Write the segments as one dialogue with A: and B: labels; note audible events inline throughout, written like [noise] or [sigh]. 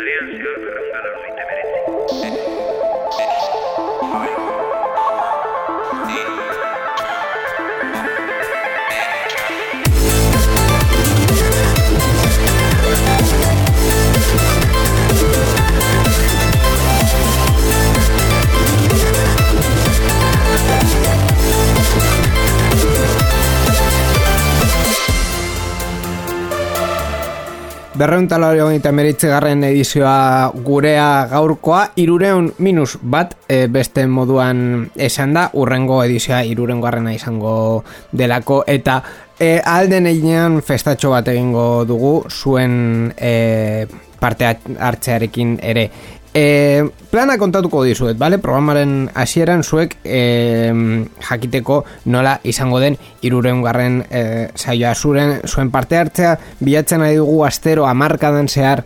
A: lives good. Berreuntalari hogeita meritze garren edizioa gurea gaurkoa, irureun minus bat e, beste moduan esan da, urrengo edizioa iruren garrena izango delako, eta e, alden eginean festatxo bat egingo dugu zuen e, parte hartzearekin ere. E, plana kontatuko dizuet, bale? Programaren hasieran zuek e, jakiteko nola izango den irureun garren e, saioa. Zuren, zuen parte hartzea bilatzen ari dugu astero amarkadan zehar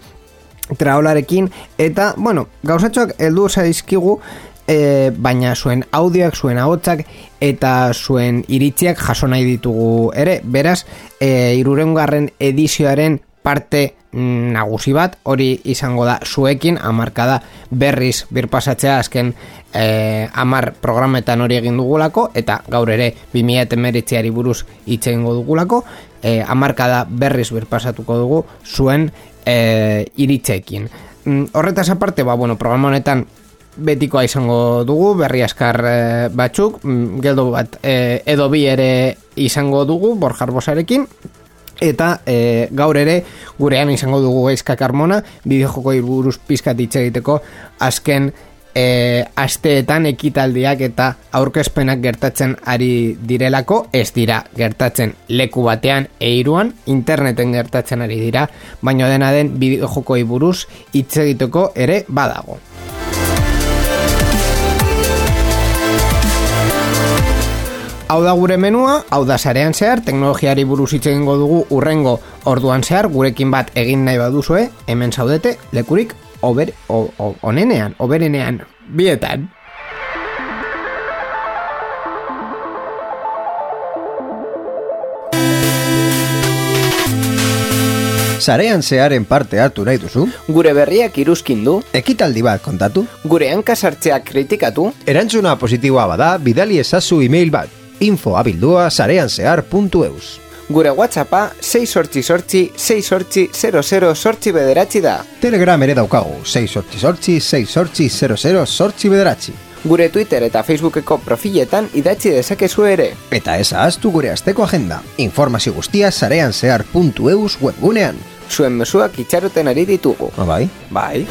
A: traolarekin. Eta, bueno, gauzatxoak heldu zaizkigu e, baina zuen audioak, zuen ahotsak eta zuen iritziak jaso nahi ditugu ere, beraz e, irureun garren edizioaren parte nagusi bat, hori izango da zuekin, amarkada berriz birpasatzea azken e, amar programetan hori egin dugulako, eta gaur ere 2000 meritziari buruz hitz egingo dugulako, e, amarkada berriz birpasatuko dugu zuen e, iritzekin. Mm, horretaz aparte, ba, bueno, programa honetan betikoa izango dugu, berri askar e, batzuk, mm, geldo bat e, edo bi ere izango dugu, borjar bosarekin, eta e, gaur ere gurean izango dugu gaizka karmona bideo joko irburuz pizkat egiteko azken e, asteetan ekitaldiak eta aurkezpenak gertatzen ari direlako. Ez dira gertatzen leku batean eiruan interneten gertatzen ari dira baina dena den bideo joko buruz hitz egiteko ere badago Hau da gure menua, hau da sarean zehar, teknologiari buruz hitz egingo dugu urrengo orduan zehar, gurekin bat egin nahi baduzue, hemen zaudete, lekurik, ober, o, o, onenean, oberenean, bietan.
B: Sarean zearen parte hartu nahi duzu?
A: Gure berriak iruzkin du?
B: Ekitaldi bat kontatu?
A: Gure hankasartzeak kritikatu?
B: Erantzuna positiboa bada, bidali ezazu e-mail bat, info abildua sareanzear.eus.
A: Gure WhatsAppa 6 sortzi sortzi 6 sortzi 00 sortzi bederatzi da.
B: Telegram ere daukagu 6 sortzi sortzi 6 sortzi 00 sortzi bederatzi.
A: Gure Twitter eta Facebookeko profiletan idatzi dezakezu ere.
B: Eta ez ahaztu gure asteko agenda. Informazio guztia sareanzear.eus webgunean.
A: Zuen mesuak itxaroten ari ditugu.
B: Ah, bai?
A: Bai.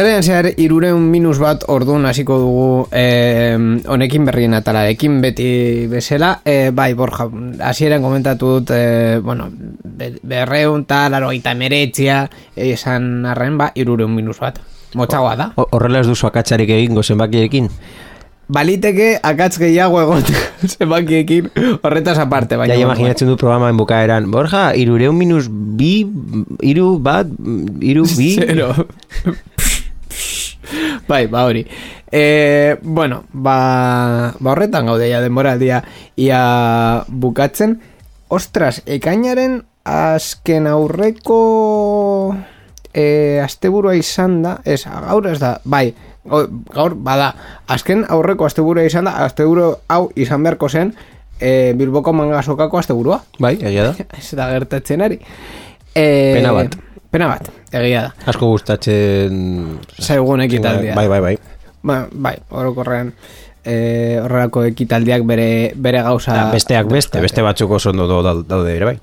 A: Zerean zehar, irureun minus bat orduan hasiko dugu eh, honekin berrien atala, ekin beti bezala, eh, bai, borja, hasieran komentatu dut, eh, bueno, berreun tal, laro eta meretzia, esan arren, ba, irureun minus bat. Motxagoa da.
B: Horrela ez duzu akatsarik egingo zenbakiekin?
A: Baliteke akatz gehiago egon [laughs] zenbakiekin horretaz aparte.
B: Baina, ja, imaginatzen du programa en bukaeran. Borja, irureun minus bi, iru bat, iru bi... [laughs]
A: Zero. [laughs] bai, ba hori. E, bueno, ba, ba horretan gaude ja denboraldia ia bukatzen. Ostras, ekainaren azken aurreko e, asteburua izan da, ez, gaur ez da, bai, gaur, bada, azken aurreko asteburua izan da, asteburu hau izan beharko zen, e, Bilboko mangasokako asteburua.
B: Bai, egia da. [laughs]
A: ez da gertatzen ari. E,
B: Pena bat.
A: Pena bat, egia da.
B: Asko gustatzen...
A: Zaigun ekitaldia.
B: Bai, bai, bai.
A: Ba, bai, orokorrean e, horrelako ekitaldiak bere, bere gauza...
B: Da, besteak beste, beste batzuk oso ondo daude ere, bai.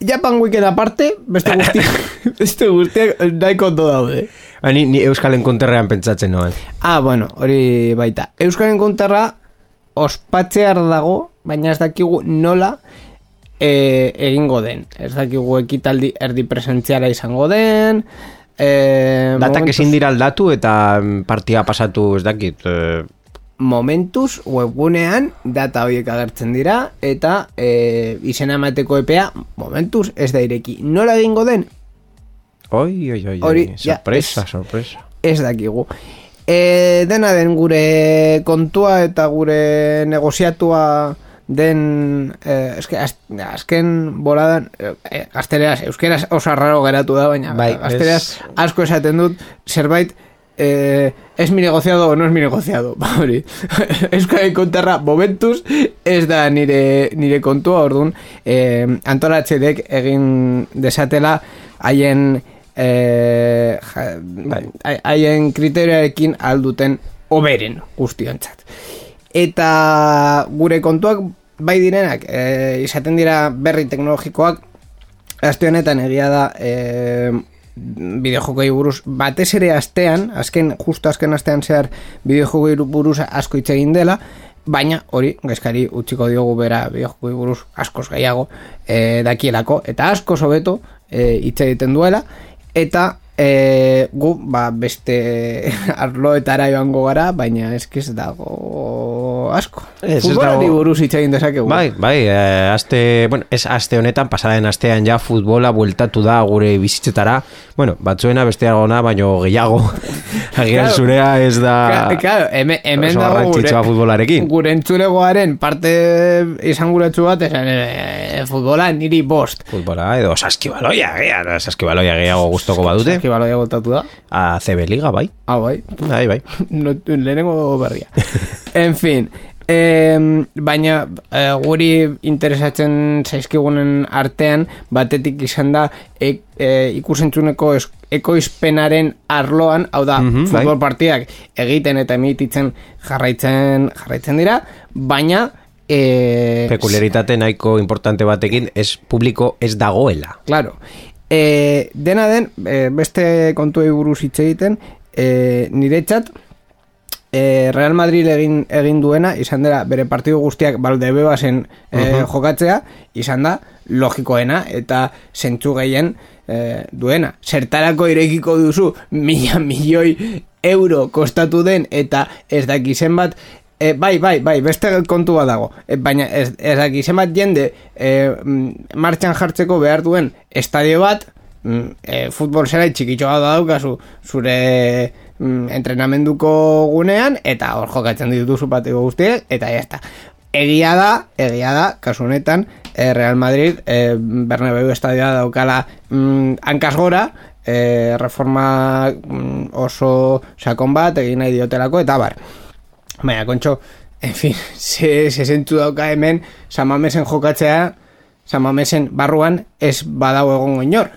A: Japan Weekend aparte, beste guztiak, [laughs] beste guztiak daiko ondo daude.
B: Ba, ni, ni Euskal Enkonterrean pentsatzen noen.
A: Ah, bueno, hori baita. Euskal Enkonterra ospatzear dago, baina ez dakigu nola e, egingo den. Ez dakigu ekitaldi erdi presentziala izango den, e,
B: Datak
A: momentuz-
B: ezin dira aldatu eta mm, partia pasatu ez dakit. eh,
A: momentuz webgunean data horiek agertzen dira eta e, izena emateko epea momentuz ez da ireki. Nola egingo den?
B: Oi, oi, oi,
A: Hori,
B: oi,
A: ja,
B: sorpresa,
A: ez-
B: sorpresa.
A: Ez dakigu. E, dena den gure kontua eta gure negoziatua den eh, eske, az, azken boladan eh, gaztereaz, euskeraz oso raro geratu da, baina
B: Bai,
A: gaztereaz
B: ez-
A: asko esaten dut zerbait eh, es mi negociado o no es mi negociado [laughs] ba hori. [laughs] Euskari kontarra momentuz ez da nire, nire kontua orduan eh, antolatxedek egin desatela haien eh,
B: Bai.
A: haien kriterioarekin alduten oberen guztiontzat. Eta gure kontuak bai direnak e, izaten dira berri teknologikoak aste honetan egia da e, bideojokoi buruz batez ere astean, azken justo azken astean zehar bideojokoi buruz asko hitz egin dela, baina hori gaizkari utziko diogu bera bideojokoi buruz askoz gehiago e, dakielako. Eta asko hobeto e, hitz egiten duela eta e, gu ba, beste [laughs] arloetara joango gara, baina eskiz dago asko.
B: Ez, ez
A: Futbolari
B: dago-
A: buruz hitz egin dezakegu.
B: Bai, bai, eh, aste, bueno, ez aste honetan, pasaren astean ja futbola bueltatu da gure bizitzetara, bueno, batzuena besteagona, baino gehiago, [laughs] agian
A: Claro.
B: zurea ez da
A: Claro, hemen, hemen dago
B: garrantzitsua futbolarekin.
A: gure entzulegoaren parte izanguratsu bat, esan, e, futbola niri bost.
B: futbola, edo saskibaloia, gehiago, saskibaloia gehiago gustoko badute,
A: Eskibaloia botatu da.
B: a CB Liga, bai,
A: Ah, bai.
B: bai, bai. [laughs]
A: no, lehenengo berria. [laughs] en fin, em, baina eh, guri interesatzen zaizkigunen artean batetik izan da e, e, ikusentzuneko ekoizpenaren arloan, hau da,
B: Mhm, bai.
A: futbol partidak egiten eta emititzen jarraitzen jarraitzen dira, baina e,
B: Pekuliaritate nahiko importante batekin, ez publiko ez dagoela.
A: Claro. E, dena den, e, beste kontuei buruz hitz egiten, e, niretzat, e, Real Madrid egin, egin duena, izan dela bere partidu guztiak baldebebasen e, jokatzea, izan da logikoena eta zentzu gehien e, duena. Zertarako irekiko duzu mila milioi euro kostatu den eta ez daki zenbat E, bai, bai, bai, beste kontu bat dago. E, baina ez, ez daki zenbat jende e, martxan jartzeko behar duen estadio bat, e, futbol zera txikitxo bat daukazu zure mm, entrenamenduko gunean, eta hor jokatzen dituzu patio guztiek, eta jazta. Egia da, egia da, kasu honetan, e, Real Madrid e, Bernabeu estadioa daukala mm, hankaz gora, e, reforma mm, oso sakon bat egin nahi diotelako, eta bar. Baina, kontxo, en fin, ze, ze zentu dauka hemen, samamesen jokatzea, samamesen barruan, ez badau egongo inor.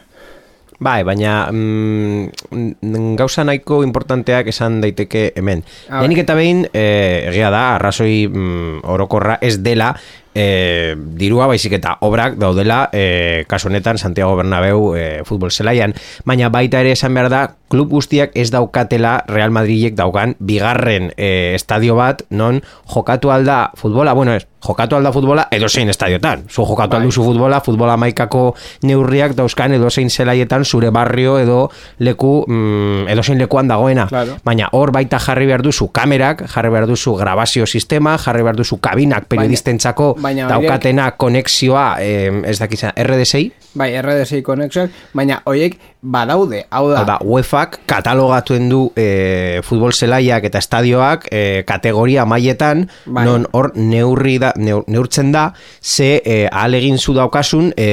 B: Bai, baina mm, gauza nahiko importanteak esan daiteke hemen.
A: A
B: Lehenik eta behin, e, egia da, arrazoi mm, orokorra ez dela e, dirua baizik eta obrak daudela e, kasu honetan Santiago Bernabéu e, futbol zelaian, baina baita ere esan behar da klub guztiak ez daukatela Real Madridek daukan bigarren e, estadio bat non jokatu alda futbola, bueno ez, jokatu alda futbola edo zein estadiotan, zu jokatu
A: Bai.
B: alduzu futbola, futbola maikako neurriak dauzkan edo zein zelaietan zure barrio edo leku mm, edo zein lekuan dagoena
A: Claro.
B: baina hor baita jarri behar duzu kamerak, jarri behar duzu grabazio sistema, jarri behar duzu kabinak periodistentzako
A: baina
B: daukatena konexioa, eh, ez dakizan, RDSI,
A: Bai, RDSI konexioak, baina hoiek badaude, hau da,
B: Hau da, UEFAk katalogatuen du e, futbol zelaiak eta estadioak e, kategoria mailetan
A: Bai.
B: non hor neurri da, neur, neurtzen da ze e, ahal egin zu daukasun e,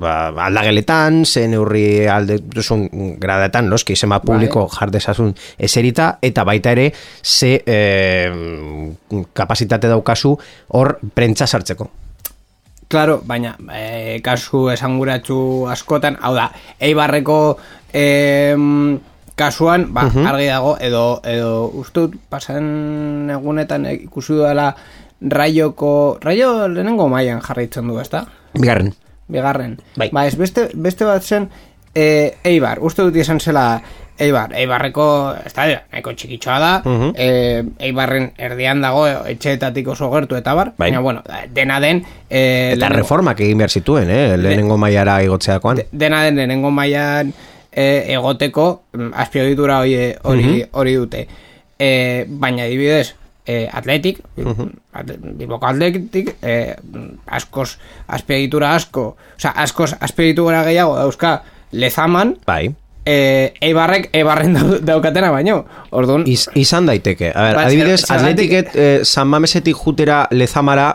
B: ba, aldageletan, ze neurri alde duzun gradetan, noski, zema publiko
A: Bai.
B: jardezazun eserita, eta baita ere ze e, kapasitate daukazu hor prentza sartzeko.
A: Claro, baina e, kasu esanguratsu askotan, hau da, Eibarreko em, kasuan, ba, argi dago, edo, edo uste dut pasan egunetan ikusi dela raioko, raio lehenengo mailan jarraitzen du, ezta?
B: Bigarren.
A: Bigarren.
B: Bai.
A: Ba, ez beste, beste bat zen, e, Eibar, uste dut izan zela Eibar, Eibarreko estadio nahiko txikitxoa da,
B: Mhm.
A: eh, Eibarren erdian dago etxeetatik oso gertu eta bar,
B: Bai.
A: baina bueno, dena den eh,
B: Eta
A: lehenengo-
B: reformak egin behar zituen, eh? lehenengo maiara igotzeakoan.
A: de- dena den lehenengo mailan eh, egoteko mm, azpiegitura hori hori hori dute. Eh, baina adibidez, eh, atletik, atle- Bilboko atletik, eh, askoz azpiegitura asko, osea, askoz azpiegitura gehiago dauzka lezaman,
B: Bai.
A: Eh, Eibarrek Eibarren dau- daukatena baino. Orduan,
B: Iz, izan daiteke. A ber,
A: Ba,
B: adibidez, atletiket eh, San Mamesetik jutera lezamara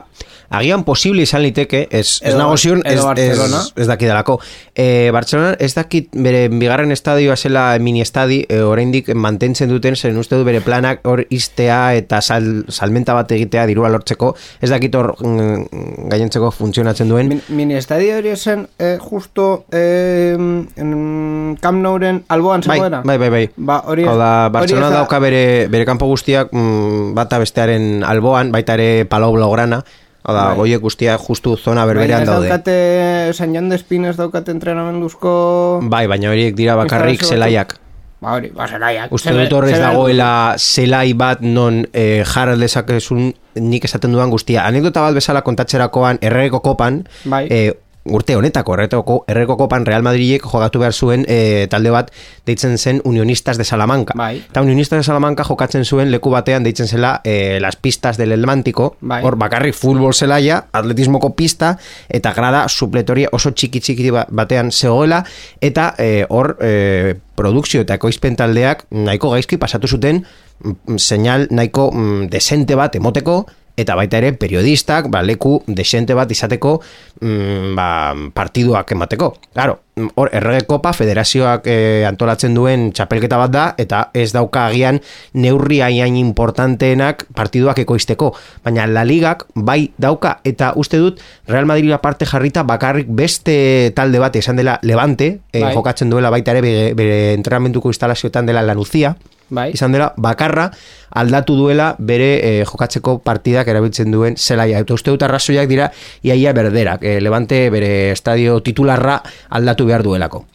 B: agian posible izan liteke, ez, ez nago zion, ez, ez, ez dakidalako. Eh, Barcelona ez dakit bere bigarren estadioa zela mini estadi, eh, oraindik mantentzen duten, zen uste du bere planak hor iztea eta sal, salmenta bat egitea dirua lortzeko, ez dakit hor mm, gainentzeko funtzionatzen duen.
A: min, mini estadio hori zen eh, justo eh, en, Camp Nouren alboan
B: Bai,
A: zegoena.
B: bai, bai, bai.
A: Ba, hori
B: Hau da, Barcelona dauka bere, bere kanpo guztiak mm, bata bestearen alboan, baita ere Palau Blaugrana, hau da,
A: Bai.
B: goiek guztiak justu zona
A: Baina
B: berberean
A: ez
B: daude.
A: daukate San Jan de Espines daukate entrenamenduzko
B: Bai, baina horiek dira bakarrik zelaiak.
A: Ba hori, ba zelaiak
B: Uste dut horrez dagoela zelai bat non eh, jar dezakezun nik esaten dudan guztia. Anekdota bat bezala kontatzerakoan erregeko kopan,
A: Bai.
B: eh, urte honetako erregeko, erregeko kopan Real Madridek jogatu behar zuen eh, talde bat deitzen zen Unionistas de Salamanca.
A: Bai.
B: Eta Unionistas de Salamanca jokatzen zuen leku batean deitzen zela eh, las pistas del Atlántico,
A: Bai.
B: hor bakarrik futbol zelaia, atletismoko pista, eta grada supletoria oso txiki txiki ba- batean zegoela, eta eh, hor eh, produkzio eta ekoizpen taldeak nahiko gaizki pasatu zuten mm, señal nahiko mm, desente bat emoteko, eta baita ere periodistak ba, leku desente bat izateko mm, ba, partiduak emateko. Claro, hor errege kopa federazioak eh, antolatzen duen txapelketa bat da eta ez dauka agian neurri hain importanteenak partiduak ekoizteko. Baina La Ligak bai dauka eta uste dut Real Madrid aparte jarrita bakarrik beste talde bat izan dela Levante, eh,
A: Bai.
B: jokatzen duela baita ere bere, bere entrenamentuko instalazioetan dela Lanucia,
A: Bai.
B: izan dela bakarra aldatu duela bere eh, jokatzeko partidak erabiltzen duen zelaia. Eta uste dut arrazoiak dira iaia berderak. Eh, Levante bere estadio titularra aldatu behar duelako.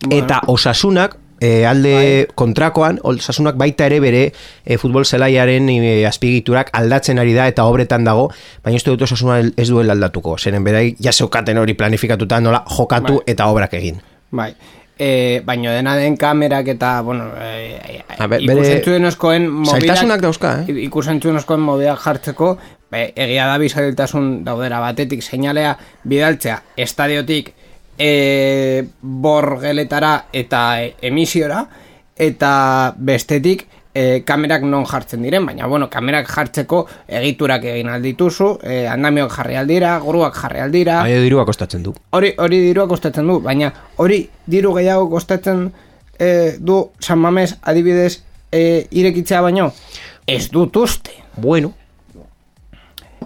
A: Bueno.
B: Eta osasunak eh, alde kontrakoan, osasunak baita ere bere eh, futbol zelaiaren eh, azpigiturak aldatzen ari da eta obretan dago, baina uste dut osasuna ez duela aldatuko. Zeren berai jaseukaten hori planifikatuta nola jokatu
A: Bai.
B: eta obrak egin.
A: Bai. E, baino dena den kamerak eta, bueno, e,
B: bere-
A: ikusentzunezkoen mobidak...
B: Zailtasunak dauzka, eh?
A: Ikusentzunezkoen mobidak jartzeko, be, egia da bizailtasun daudera batetik seinalea bidaltzea estadiotik e, borgeletara eta e, emisiora, eta bestetik e, kamerak non jartzen diren, baina bueno, kamerak jartzeko egiturak egin aldituzu, e, andamioak jarri aldira, guruak jarri aldira,
B: Baina dirua kostatzen du.
A: hori hori dirua kostatzen du, baina hori diru gehiago kostatzen eh, du San Mames adibidez eh, irekitzea baino ez dut uste.
B: Bueno,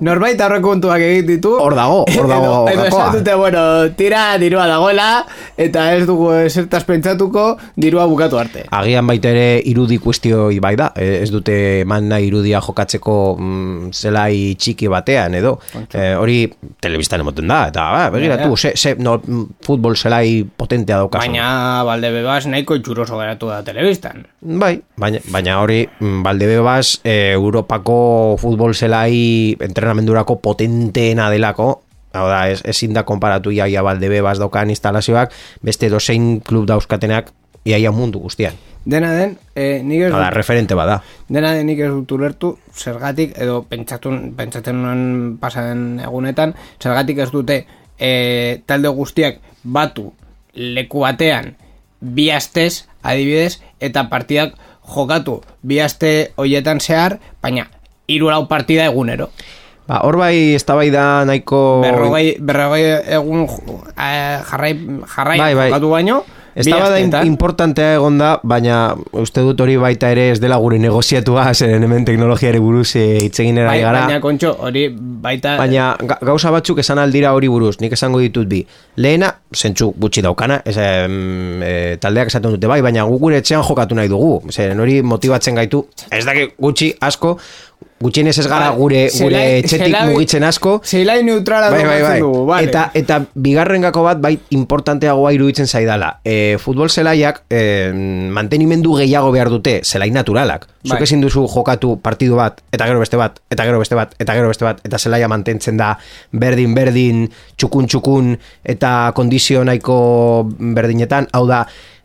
A: Norbait aurrekontuak egin ditu.
B: Hor dago, hor [laughs] dago
A: Edo, esan dute, bueno, tira dirua dagoela, eta ez dugu zertaz pentsatuko dirua bukatu arte.
B: Agian baita ere irudi kuestioi bai da, e, ez dute eman nahi irudia jokatzeko mm, zelai txiki batean edo. E, hori telebistan emoten da, eta ba, begiratu,
A: Ja,
B: ze, ze no, mm, futbol zelai potentea daukazu.
A: Baina balde bebas nahiko txuroso geratu da telebistan.
B: Bai, baina, baina hori mm, Valdebebas e, Europako futbol zelai entrenamendurako potenteena delako Hau da, ez, ezin da konparatu iaia Valdebebas daukan instalazioak beste dozein klub dauzkatenak iaia mundu guztian.
A: Dena den, eh, nik ez dut,
B: referente bada.
A: dena den nik ez dut ulertu, zergatik, edo pentsatun, pentsatzen nuen pasaden egunetan, zergatik ez dute eh, talde guztiak batu leku batean bi astez, adibidez, eta partidak jokatu bi aste hoietan zehar, baina hiru lau partida egunero.
B: Ba, hor bai eztabaida nahiko...
A: Berrogei, berrogei egun jo- eh, jarrai, jarrai
B: Bai, bai.
A: baino,
B: Eztabaida
A: asteetan.
B: importantea egon da, baina uste dut hori baita ere ez dela gure negoziatua, [laughs] zeren hemen teknologiari buruz eh, hitz egin
A: Bai,
B: gara.
A: baina kontxo, hori baita...
B: Baina ga- gauza batzuk esan aldira hori buruz, nik esango ditut bi. Lehena, zentzu gutxi daukana, ez, e, taldeak esaten dute bai, baina gu gure etxean jokatu nahi dugu. Zeren hori motibatzen gaitu, ez daki gutxi, asko, gutxienez ez gara gure gure
A: Zelai-
B: etxetik
A: zelai-
B: mugitzen asko.
A: Zelai neutrala
B: Bai, bai, bai.
A: dugu, vale.
B: Eta, eta bigarren gako bat, bai, importanteagoa iruditzen zaidala. E, futbol zelaiak e, mantenimendu gehiago behar dute, zelai naturalak. Zuk
A: Bai.
B: ezin duzu jokatu partidu bat, eta gero beste bat, eta gero beste bat, eta gero beste bat, eta zelaia mantentzen da berdin-berdin, txukun-txukun, eta kondizio nahiko berdinetan, hau da,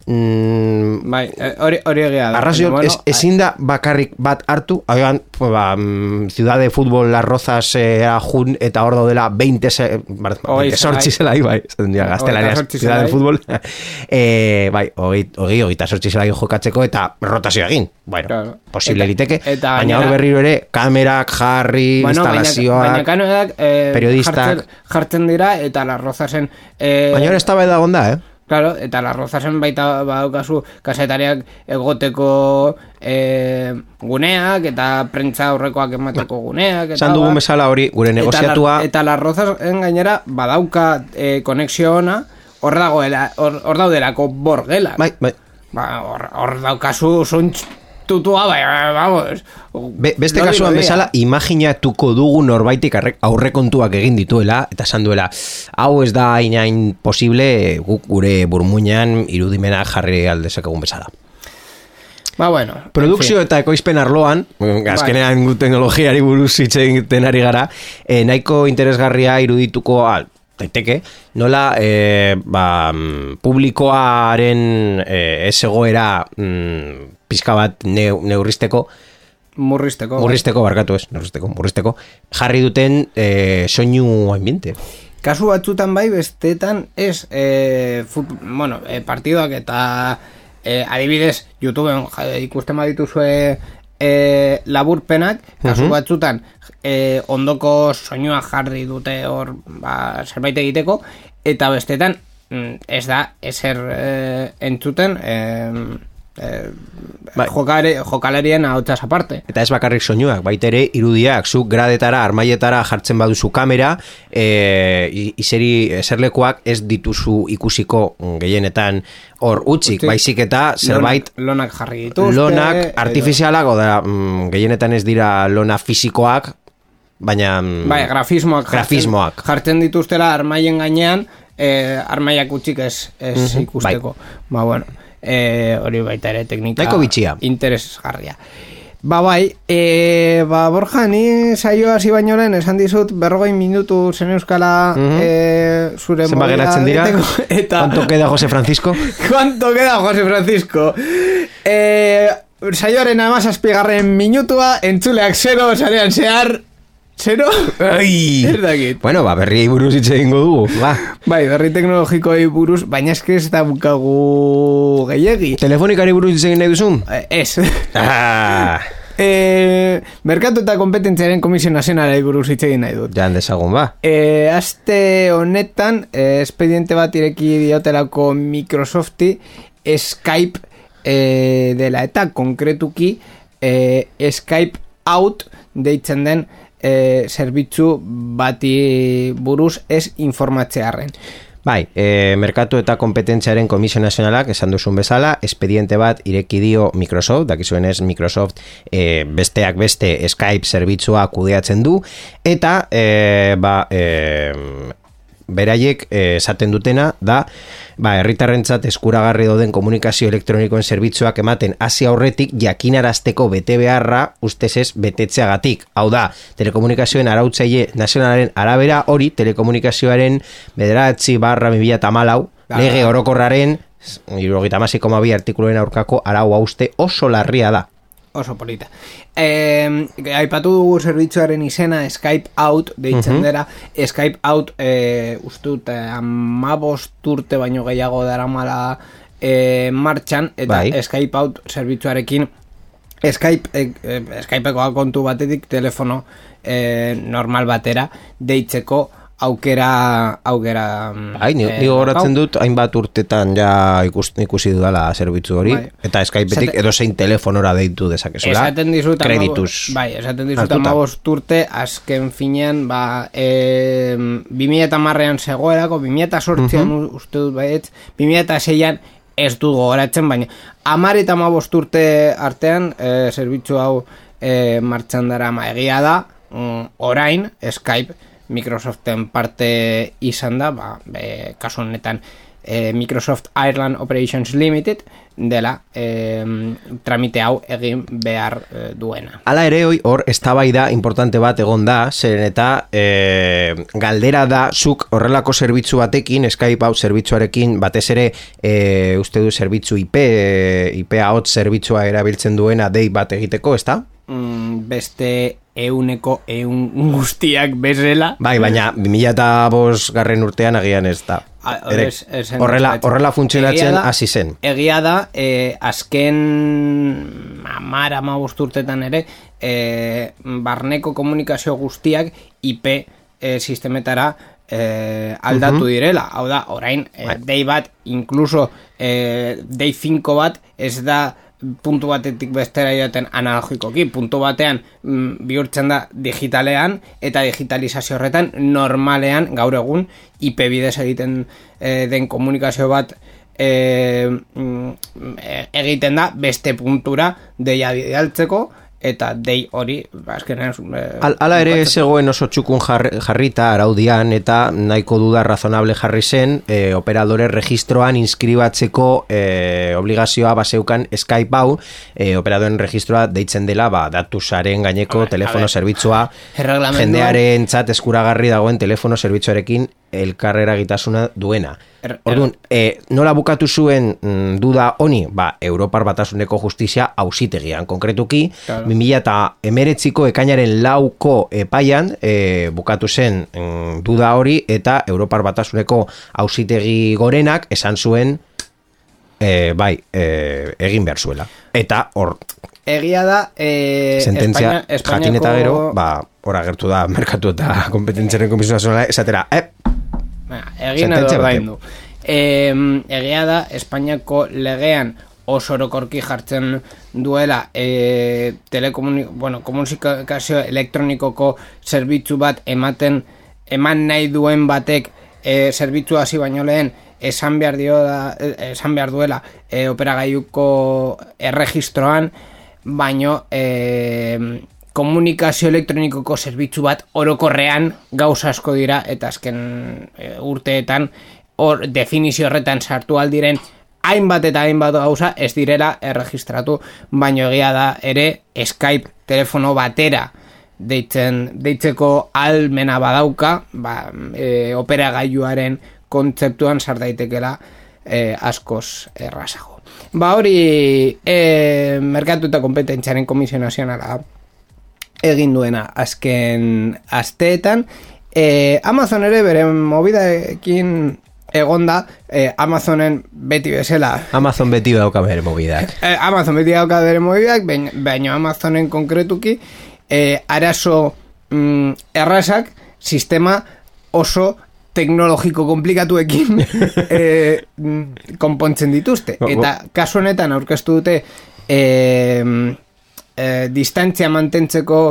B: mm,
A: Bai, eh, hori hori egia da.
B: Arrazio,
A: Baina,
B: ez, ezin da bakarrik bat hartu, hauan, ba, mm, Ciudad de Fútbol, Las Rozas, eh, jun, eta hor daudela 20, se, bar,
A: Hogei
B: 20 sortzi
A: zelai,
B: bai, esaten dira, gaztelaniaz,
A: Hogeita zortzi
B: Ciudad de. Fútbol, [laughs] eh, bai, hogei, hogei, hogeita sortzi zelai jokatzeko, eta rotazio egin, bueno,
A: Claro.
B: posible
A: Eta-
B: liteke,
A: eta
B: baina hor berriro ere, kamerak, jarri,
A: Bueno, baina,
B: instalazioak,
A: baina kanoak eh,
B: periodistak.
A: jartzen, jartzen dira eta las rozasen eh,
B: baina hor ez da gonda, eh?
A: Claro, eta las rozasen baita badaukazu kasetariak egoteko eh, guneak eta prentza aurrekoak emateko guneak eta
B: Esan dugun
A: bar.
B: bezala hori, gure
A: Eta
B: negoziatua,
A: la- Eta las rozasen gainera badauka eh, konexio ona hor dagoela hor, hor daudelako borgela.
B: bai, bai,
A: Ba, hor, hor daukazu zuntz tutua, bai, bai, vamos.
B: Be, beste kasuan bezala, imaginatuko dugu norbaitik aurrekontuak egin dituela, eta esan duela, hau ez da inain posible guk gure burmuinan irudimenak jarri aldezakegun bezala.
A: Ba, bueno.
B: Produkzio eta ekoizpen arloan, azkenean gu teknologiari buruz hitz egiten ari gara, eh, nahiko interesgarria irudituko al, daiteke, nola eh, ba, mm, publikoaren eh, ez egoera mm, pizka bat neu, neurristeko,
A: Murrizteko.
B: Murrizteko, barkatu ez, murrizteko, murrizteko, jarri duten eh, soinu ambiente.
A: Kasu batzutan bai, bestetan ez, e, fut, bueno, e, partidoak eta e, adibidez, YouTubeen ja, ikusten badituzue e, laburpenak, kasu batzutan e, ondoko soinua jarri dute hor ba, zerbait egiteko, eta bestetan mm, ez da ezer e, entzuten e, e,
B: Bai.
A: jokare, jokalarien ahotsaz aparte.
B: Eta ez bakarrik soinuak, baita ere irudiak, zuk gradetara, armaietara jartzen baduzu kamera, e, izeri eserlekuak ez dituzu ikusiko mm, gehienetan hor utzik, baizik eta zerbait
A: Lonak, lonak jarri dituzte.
B: lonak artifizialak, oda, mm, gehienetan ez dira lona fisikoak, baina... mm,
A: Bai, grafismoak jartzen-
B: Grafismoak.
A: jartzen dituztela armaien gainean eh, armaiak utzik ez, ez ikusteko ba bueno eh, hori baita ere teknika
B: Nahiko bitxia.
A: interesgarria Ba bai, e, ba Borja, ni saio hasi baino lehen esan dizut berrogei minutu zen euskala e, zure
B: Zenba geratzen dira?
A: egiteko, eta
B: ¿Cuánto queda José Francisco? [laughs]
A: ¿Cuánto queda, José Francisco? Eh, saioaren amazazpigarren minutua, entzuleak zero, sarean zehar, zero?
B: Ai!
A: Ez dakit.
B: Bueno, ba, berriei buruz hitz egingo dugu, ba.
A: Bai, berri teknologikoei buruz, baina eske ez daukagu gehiegi.
B: Telefonikari buruz hitz egin nahi duzun?
A: Eh, ez.
B: Ah, [laughs]
A: eh, Merkatu eta kompetentziaren komisio nazionalei buruz hitz egin nahi dut.
B: jan dezagun, ba.
A: E, aste honetan, e, espediente bat ireki diotelako Microsofti Skype e, dela eta konkretuki e, Skype out deitzen den e, zerbitzu bati buruz ez informatzearren.
B: Bai, e, Merkatu eta Kompetentziaren Komisio Nazionalak esan duzun bezala, expediente bat ireki dio Microsoft, dakizuenez Microsoft e, besteak beste Skype zerbitzua kudeatzen du, eta e, ba, e, beraiek eh, esaten dutena da ba, herritarrentzat eskuragarri dauden komunikazio elektronikoen zerbitzuak ematen hasi aurretik jakinarazteko bete beharra ustezez betetzeagatik. Hau da, telekomunikazioen arautzaile nazionalaren arabera hori telekomunikazioaren bederatzi barra 2008 lege orokorraren irurogeita bi artikuloen aurkako arau hauste oso larria da.
A: Oso polita. Eh, aipatu dugu zerbitzuaren izena Skype Out deitzen dela. Skype Out eh, ustut eh, amabost urte baino gehiago daramala eh, martxan eta
B: Bai.
A: Skype Out zerbitzuarekin Skype, eh, eh, Skypeeko kontu batetik telefono eh, normal batera deitzeko aukera aukera
B: Bai, ni,
A: eh,
B: gogoratzen dut hainbat urtetan ja ikus, ikusi dudala zerbitzu hori
A: Bai.
B: eta Skypeetik
A: Esate-
B: edo zein telefonora deitu dezakezula.
A: Esaten dizut
B: kredituz.
A: Bai, esaten dizut
B: hartuta.
A: amabost urte azken finean ba, e, 2008an zegoerako 2008an uh uste dut baietz 2006an ez dut gogoratzen baina amar eta amabost urte artean e, zerbitzu hau e, martxan dara egia da, mm, orain Skype Microsoften parte izan da, ba, be, kasu honetan e, Microsoft Ireland Operations Limited dela e, tramite hau egin behar e, duena.
B: Hala ere hoi hor eztabaida importante bat egon da, zeren eta e, galdera da zuk horrelako zerbitzu batekin, Skype hau zerbitzuarekin batez ere e, uste du zerbitzu IP, IP hot zerbitzua erabiltzen duena dei bat egiteko, ezta?
A: Mm, beste euneko eun guztiak bezela.
B: Bai, baina 2005 garren urtean agian ez da. Ere,
A: Ez- ez-
B: horrela, horrela funtzionatzen hasi zen.
A: Egia da, e, azken amar, ama urtetan ere, e, barneko komunikazio guztiak IP e, sistemetara e, aldatu direla. Hau da, orain, e, dei bat, inkluso e, dei 5 bat, ez da puntu batetik bestera joaten analogikoki, puntu batean mm, bihurtzen da digitalean eta digitalizazio horretan normalean gaur egun IP bidez egiten eh, den komunikazio bat eh, mm, eh, egiten da beste puntura deia bidaltzeko eta dei hori ba, azkenean eh,
B: Al, ala ere zegoen oso txukun jar, jarrita araudian eta nahiko duda razonable jarri zen e, operadore registroan inskribatzeko e, obligazioa baseukan Skype hau e, operadoren registroa deitzen dela ba, datusaren gaineko
A: A
B: telefono zerbitzua jendearen txat eskuragarri dagoen telefono zerbitzuarekin elkarrera gitasuna duena.
A: Er-
B: Orduan, e, nola bukatu zuen mm, duda honi? Ba, Europar Batasuneko Justizia hausitegian. Konkretuki,
A: Claro.
B: 2000 eta emeretziko ekainaren lauko epaian e, bukatu zen mm, duda hori eta Europar Batasuneko hausitegi gorenak esan zuen e, bai, e, egin behar zuela. Eta hor,
A: egia da eh,
B: sententzia
A: Espainia-
B: jakin eta
A: Espainiako-
B: gero, ba, hor agertu da merkatu eta [laughs] kompetentziaren komisio nazionala, esatera, eh,
A: Ba, egin edo ordaindu. E, egia da, Espainiako legean oso orokorki jartzen duela e, telekomuni, bueno, elektronikoko zerbitzu bat ematen eman nahi duen batek e, zerbitzu hasi baino lehen esan behar dio da, e, esan behar duela e, operagailuko erregistroan baino e, komunikazio elektronikoko zerbitzu bat orokorrean gauza asko dira eta azken e, urteetan hor definizio horretan sartu aldiren hainbat eta hainbat gauza ez direla erregistratu baino egia da ere Skype telefono batera deitzen, deitzeko almena badauka ba, e, operagailuaren kontzeptuan sar daitekela e, askoz errazago. Ba hori e, merkatu eta kompetentziaren komisio nazionala egin duena azken asteetan e, Amazon ere bere mobidaekin egonda e, Amazonen beti bezala
B: Amazon beti dauka bere mobidak.
A: Eh, Amazon beti dauka bere mobidak, baina, Amazonen konkretuki eh, arazo mm, errazak sistema oso teknologiko komplikatuekin [laughs] eh, mm, konpontzen dituzte.
B: Go-
A: Eta kasu honetan aurkeztu dute eh, eh, distantzia mantentzeko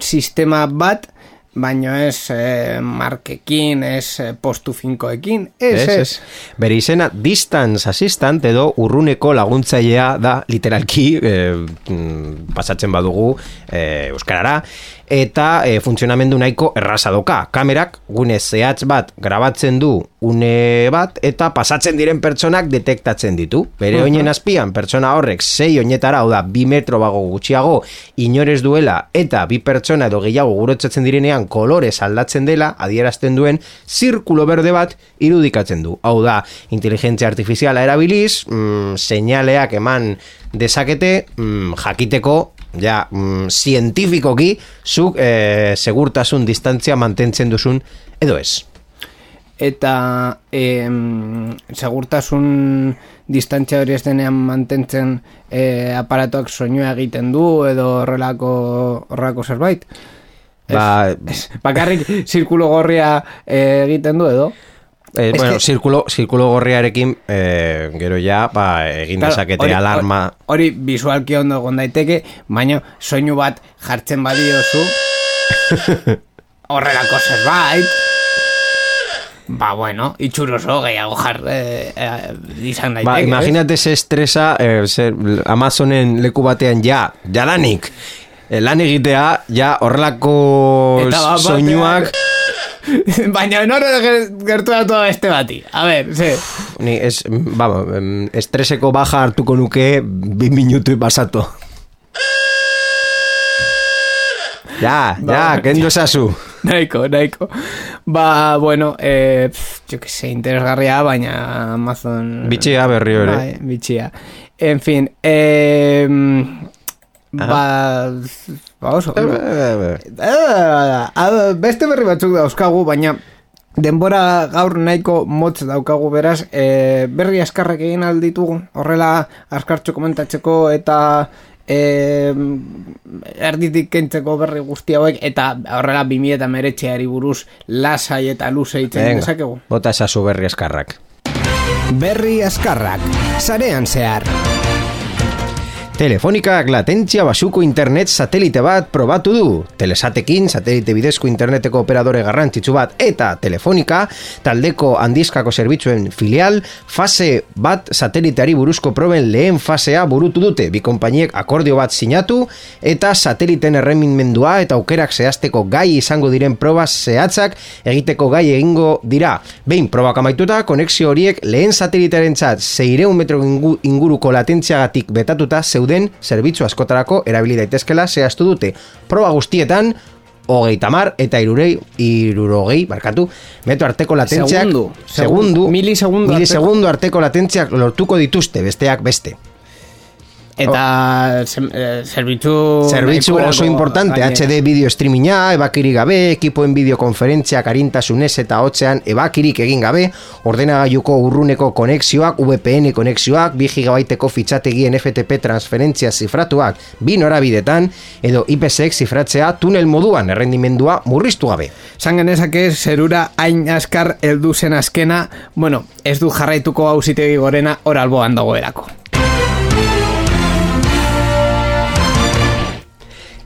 A: sistema bat, baino ez eh, markekin, ez eh, postu finkoekin, ez,
B: Ez,
A: ez.
B: Bere izena Distance Assistant edo urruneko laguntzailea da literalki mm, pasatzen badugu eh, euskarara eta eh, funtzionamendu nahiko erraza doka. Kamerak gune zehatz bat grabatzen du une bat eta pasatzen diren pertsonak detektatzen ditu. Bere oinen azpian pertsona horrek sei oinetara, hau da, bi metro bago gutxiago inorez duela eta bi pertsona edo gehiago gurotzatzen direnean kolorez aldatzen dela adierazten duen zirkulo berde bat irudikatzen du. Hau da, inteligentzia artifiziala erabiliz, mm, seinaleak eman dezakete mm, jakiteko ja, mm, zientifikoki zuk eh, segurtasun distantzia mantentzen duzun edo ez.
A: Eta em, segurtasun distantzia hori ez denean mantentzen e, aparatuak soinua egiten du edo horrelako horrelako zerbait?
B: Ba,
A: Ez, bakarrik zirkulo gorria eh, egiten du edo?
B: Eh,
A: Ez
B: bueno,
A: que-
B: zirkulo, zirkulo gorriarekin eh, gero ja ba, egin
A: Claro,
B: dezakete
A: hori-
B: alarma.
A: hori visualki ondo egon daiteke baina soinu bat jartzen badiozu [laughs] horrelako zerbait ba bueno itxuroso gehiago jar eh, eh, izan daiteke
B: Ba,
A: ez?
B: imagínate ze estresa eh, zer, Amazonen leku batean ja, jadanik eh, lan egitea, ja horrelako
A: batean-
B: soinuak... [laughs]
A: Baina nor gertu da toda este bati. A ver, ze.
B: Ni es, vamos, em, estreseko baja hartuko nuke bi minutu pasatu. Ja, ja,
A: Ba,
B: kendu esazu.
A: Nahiko, nahiko. Ba, bueno, eh, pf, jo que sé, interesgarria, baina Amazon...
B: Bitxia berri ere.
A: Bai, bitxia. En fin, eh, ba, ba oso.
B: Eh,
A: beste berri batzuk dauzkagu, baina denbora gaur nahiko motz daukagu beraz, e, berri askarrek egin alditugu, horrela askartxo komentatzeko eta e, erditik kentzeko berri guzti hauek eta horrela 2000 eta meretxeari buruz lasai eta luze itzen dezakegu.
B: bota esazu berri eskarrak.
C: Berri askarrak, sarean zehar.
B: Telefonikak latentzia basuko internet satelite bat probatu du. Telesatekin, satelite bidezko interneteko operadore garrantzitsu bat eta Telefonika, taldeko handizkako zerbitzuen filial, fase bat sateliteari buruzko proben lehen fasea burutu dute. Bi konpainiek akordio bat sinatu eta sateliten erreminmendua eta aukerak zehazteko gai izango diren proba zehatzak egiteko gai egingo dira. Behin probak amaituta, konexio horiek lehen satelitearen txat 600 metro ingu- inguruko latentziagatik betatuta zeuden zerbitzu askotarako erabili daitezkela zehaztu dute. Proba guztietan, hogei tamar eta irurei, irurogei, barkatu, metro arteko latentziak,
A: Segundu.
B: segundu,
A: Milisegundu arteko.
B: milisegundu arteko latentziak lortuko dituzte, besteak beste.
A: Eta sem- eh, zerbitzu...
B: Zerbitzu
A: nahiko
B: oso importante,
A: gainera.
B: HD video streaminga, ebakiri gabe, ekipoen bideokonferentziak arintasunez eta hotzean ebakirik egin gabe, ordenagailuko urruneko konexioak, VPN konexioak, 2 gigabaiteko fitxategien FTP transferentzia zifratuak, bi norabidetan, edo IPsek zifratzea tunel moduan errendimendua murriztu gabe.
A: San genezake zerura hain askar heldu zen azkena, bueno, ez du jarraituko hausitegi gorena hor alboan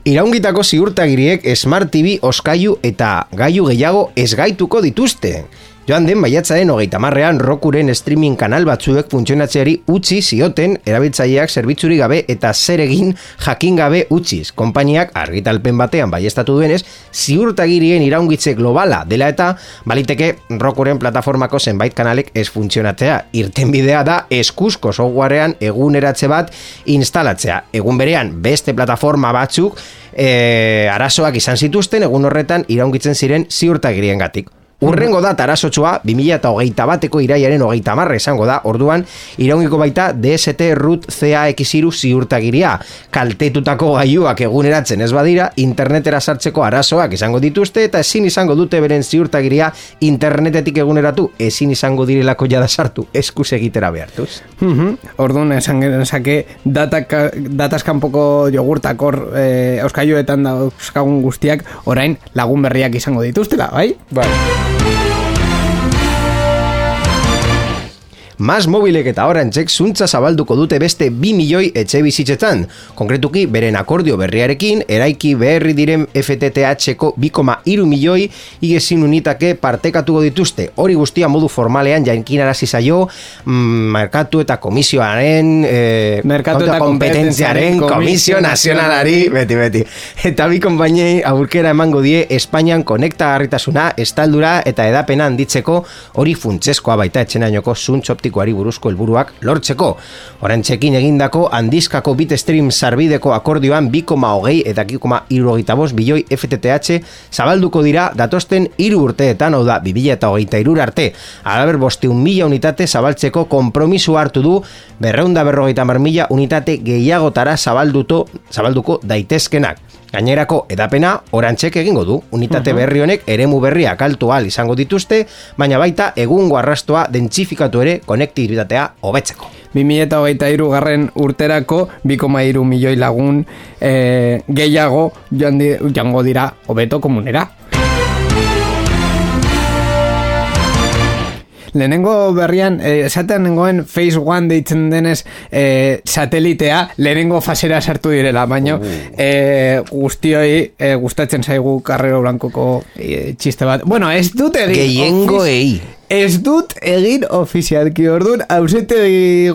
B: Iraungitako ziurtagiriek Smart TV oskailu eta gailu gehiago ezgaituko dituzte. Joan den baiatzaren hogeita marrean rokuren streaming kanal batzuek funtzionatzeari utzi zioten erabiltzaileak zerbitzuri gabe eta zer egin jakin gabe utziz. Konpainiak argitalpen batean baiestatu duenez, ziurtagirien iraungitze globala dela eta baliteke rokuren plataformako zenbait kanalek ez funtzionatzea. Irtenbidea da eskuzko softwarean eguneratze bat instalatzea. Egun berean beste plataforma batzuk e, arazoak izan zituzten egun horretan iraungitzen ziren ziurtagirien gatik. Urrengo da arazotsua 2008 bateko iraiaren hogeita marra esango da, orduan iraungiko baita DST root CAX-iru ziurtagiria. Kaltetutako gailuak eguneratzen ez badira, internetera sartzeko arazoak izango dituzte eta ezin izango dute beren ziurtagiria internetetik eguneratu, ezin izango direlako jada sartu, eskuz egitera behartuz.
A: Mhm. Orduan esan genezake datak, dataz kanpoko jogurtak hor e, euskailuetan dauzkagun guztiak orain lagun berriak izango dituztela, bai?
B: Bai. Mas mobilek eta orantxek zuntza zabalduko dute beste 2 milioi etxe bizitzetan. Konkretuki, beren akordio berriarekin, eraiki beherri diren FTTH-ko 2,2 milioi igezin unitake partekatuko dituzte. Hori guztia modu formalean jainkinarazi zaio mm, merkatu eta komisioaren eh,
A: Merkatu eta
B: kompetentziaren komisio nazionalari beti beti. Eta bi konpainei aurkera emango die Espainian konektagarritasuna, estaldura eta edapena handitzeko hori funtsezkoa baita etxenainoko zuntz optikoari buruzko helburuak lortzeko. Orantxekin egindako handizkako bitstream sarbideko akordioan 2,hogei eta 2,irrogeita bilioi FTTH zabalduko dira datosten hiru urteetan, hau da, 2023 arte. Alaber bosteun mila unitate zabaltzeko kompromisu hartu du berreunda berrogeita mar mila unitate gehiagotara zabalduto, zabalduko daitezkenak. Gainerako edapena orantxek egingo du. Unitate berri honek eremu berria kaltu ahal izango dituzte, baina baita egungo arrastoa dentsifikatu ere konektibitatea hobetzeko.
A: 2023 garren urterako 2,3 milioi lagun e, gehiago joango dira hobeto komunera. Lehenengo berrian, eh, esatean nengoen Phase One deitzen denez eh, satelitea lehenengo fasera sartu direla, baina eh, guztioi eh, gustatzen zaigu Carrero Blancoko eh, txiste bat. Bueno, ez dute
B: Gehiengo
A: Office-
B: ei.
A: Ez dut egin ofizialki orduan ausente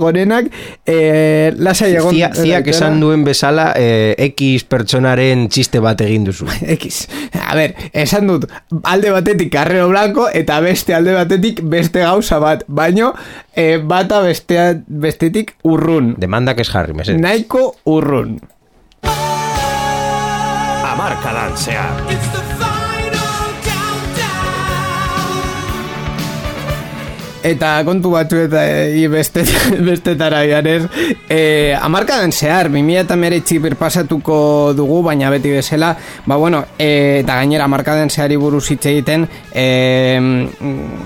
A: gorenak e, lasai egon
B: Zia, ziak esan duen bezala eh, X pertsonaren txiste bat egin duzu [laughs]
A: X. A ber, esan dut alde batetik Carrero Blanco eta beste alde batetik beste gauza bat, baino e, bata bestea, bestetik urrun.
B: Demandak ez jarri, mesedez.
A: Nahiko urrun.
D: Amarkadan zehar.
A: Eta kontu batzu eta e, beste, [laughs] bestetara janez e, Amarkadan zehar, 2000 eta birpasatuko dugu, baina beti bezala Ba bueno, e, eta gainera amarkadan zehari buruz hitz egiten e,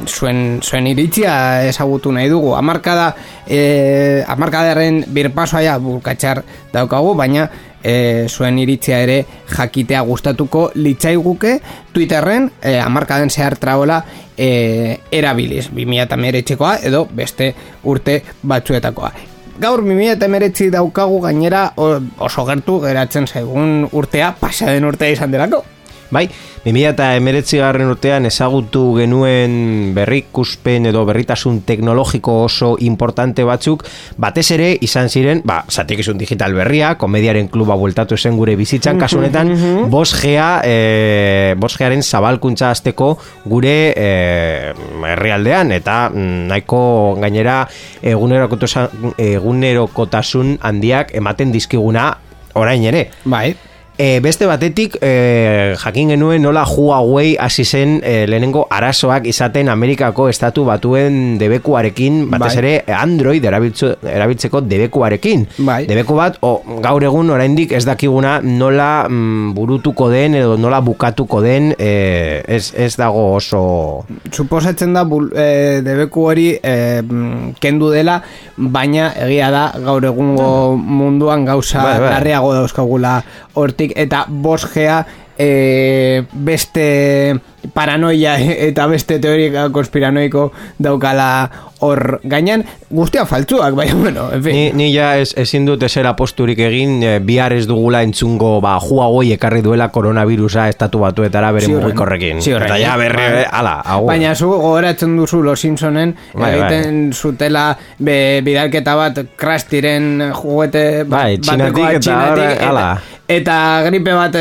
A: zuen, zuen iritzia ezagutu nahi dugu. Amarkada, e, amarkadaren birpasoa ja bulkatxar daukagu, baina e, zuen iritzia ere jakitea gustatuko litzaiguke Twitterren e, amarkaden zehar traola e, erabiliz 2008koa edo beste urte batzuetakoa. Gaur 2008 daukagu gainera oso gertu geratzen zaigun urtea pasaden urtea izan delako
B: Bai, 2000 eta emeretzi garren urtean ezagutu genuen berrikuspen edo berritasun teknologiko oso importante batzuk, batez ere izan ziren, ba, zatikizun digital berria, komediaren kluba bueltatu zen gure bizitzan, kasu honetan, bosgea, e, bosgearen zabalkuntza azteko gure e, herrialdean, eta mm, nahiko gainera egunerokotasun handiak ematen dizkiguna orain ere.
A: Bai,
B: E, beste batetik, e, jakin genuen nola Huawei hasi zen e, lehenengo arazoak izaten Amerikako estatu batuen debekuarekin, batez
A: Bai.
B: ere Android erabiltzeko debekuarekin.
A: Bai.
B: Debeku bat, o, gaur egun oraindik ez dakiguna nola mm, burutuko den edo nola bukatuko den, e, ez, ez dago oso...
A: suposatzen da bul, e, debeku hori e, kendu dela, baina egia da gaur egungo munduan gauza
B: Bai, bai.
A: larriago dauzkagula hortik eta bosgea e, beste paranoia eta beste teorika konspiranoiko daukala hor gainan guztia faltzuak, baina bueno, en fin.
B: Ni, ni ja ez, ezin dut esera posturik egin, e, bihar ez dugula entzungo, ba, Huawei ekarri duela koronavirusa estatu batuetara bere mugikorrekin.
A: Ziurren.
B: Eta ja berri,
A: Bai.
B: ala, agur.
A: Baina zu gogoratzen duzu Los Simpsonen
B: Bai,
A: egiten zutela be, bidalketa bat Krastiren juguete
B: Bai,
A: bateko
B: Txinatik eta ala.
A: eta gripe bat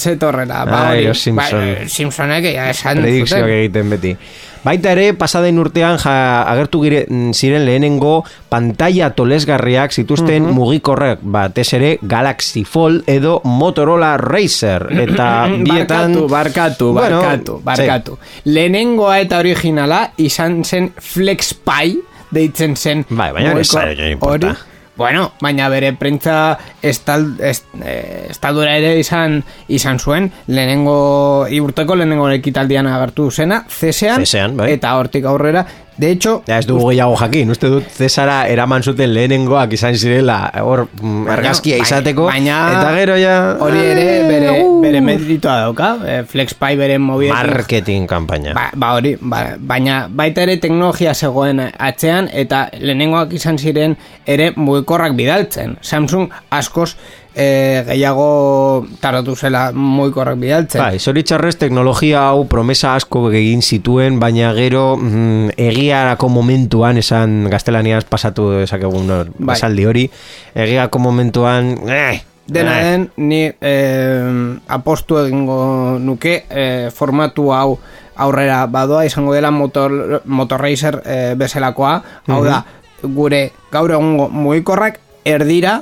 A: zetorrela. Ba,
B: Ai,
A: hori,
B: Los Simpson.
A: Bai, Simpsonek [laughs] esan
B: predikzioak egiten beti. Baita ere, pasaden urtean ja, agertu gire, ziren lehenengo pantalla tolesgarriak zituzten mugikorrek batez ere Galaxy Fold edo Motorola Razer [clears throat] eta bietan...
A: Barkatu, barkatu,
B: Bueno,
A: barkatu, barkatu. Lehenengoa eta originala izan zen FlexPy, deitzen zen.
B: Bai, baina ez importa.
A: hori- Bueno, baina bere prentza estal, est, eh, estaldura ere izan izan zuen, lehenengo, iurteko lehenengo ekitaldian agertu zena, cesean,
B: CESean, bai.
A: eta hortik aurrera, de hecho,
B: Ja, ez dugu gehiago jakin, uste dut Cesara eraman zuten lehenengoak izan zirela hor mm, argazkia izateko.
A: baina-
B: eta gero ja
A: hori ere bere, bere meritua dauka, eh, FlexPy bere mobilekin
B: marketing kanpaina.
A: Ba, ba hori, ba, baina baita ere teknologia zegoen atzean eta lehenengoak izan ziren ere mugikorrak bidaltzen. Samsung askoz e, gehiago tardatu zela mugikorrak bidaltzen.
B: Bai, zoritxarrez teknologia hau promesa asko egin zituen, baina gero mm, egiarako momentuan, esan gaztelaniaz pasatu dezakegun hor,
A: Bai.
B: esaldi hori, egiarako momentuan, eh,
A: Dena
B: eh,
A: den, ni eh, apostu egingo nuke eh, formatu hau aurrera badoa izango dela motor, motorracer eh, bezalakoa, hau da, gure gaur egungo mugikorrak erdira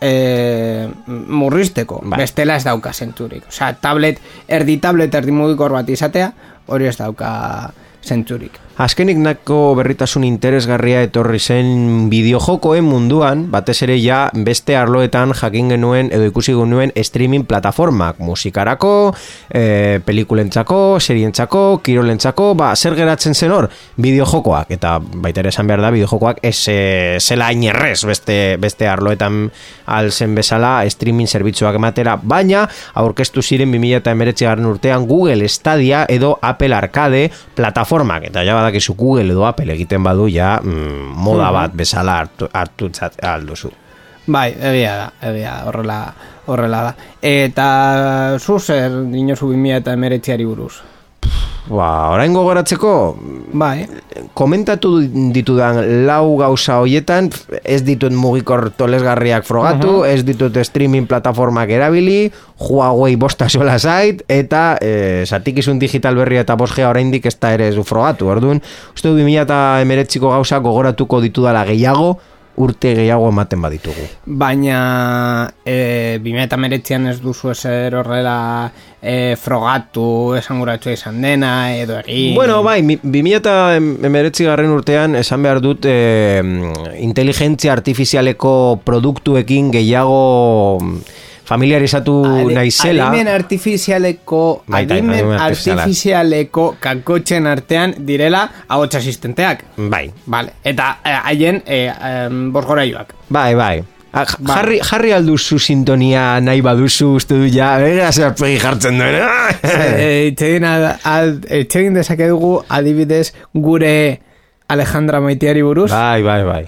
A: eh, murrizteko,
B: Bai.
A: bestela ez dauka zentzurik. Osea, tablet, erdi tablet, erdi mugikor bat izatea, hori ez dauka zentzurik.
B: Azkenik nako berritasun interesgarria etorri zen bideojokoen munduan, batez ere ja beste arloetan jakin genuen edo ikusi genuen streaming plataformak, musikarako, e, pelikulentzako, serientzako, kirolentzako, ba, zer geratzen zen hor, bideojokoak, eta baita ere esan behar da, bideojokoak ez e, zela inerrez beste, beste arloetan alzen bezala streaming zerbitzuak ematera, baina aurkeztu ziren 2019 garren urtean Google Stadia edo Apple Arcade plataformak, eta ja badakizu Google edo Apple egiten badu ja mm, moda bat bezala hartu, hartu alduzu.
A: Bai, egia da, egia da, horrela, horrela da. Eta zu zer dinozu 2000 eta emeretziari buruz?
B: Ba, orain gogoratzeko,
A: Bai.
B: komentatu ditudan lau gauza hoietan, ez ditut mugikor tolesgarriak frogatu, ez ditut streaming plataformak erabili, Huawei bosta sola zait, eta e, satikizun digital berria eta bosgea oraindik ez da ere ez du frogatu. Orduan, uste du 2000 eta emeretziko gauza gogoratuko ditudala gehiago, urte gehiago ematen baditugu.
A: Baina e, 2008an ez duzu ezer horrela e, frogatu esanguratua izan dena edo egin
B: Bueno, bai, mi- 2000 eta emeretzi garren urtean esan behar dut e, inteligentzia artifizialeko produktuekin gehiago familiarizatu
A: Adi-
B: naizela.
A: Adimen artifizialeko
B: Baita,
A: adimen
B: adimen
A: artifizialeko kakotxen artean direla ahots asistenteak.
B: Bai,
A: Vale. Eta eh, haien e, em, bosgoraioak.
B: bai, bai. Ah, j-
A: Bai.
B: Jarri, jarri alduzu sintonia nahi baduzu uste du ja, bera zer pegi jartzen duen.
A: Eh, Itxegin ad- ad- itxegin dezake dugu adibidez gure Alejandra Maiteari buruz.
B: bai, bai, bai.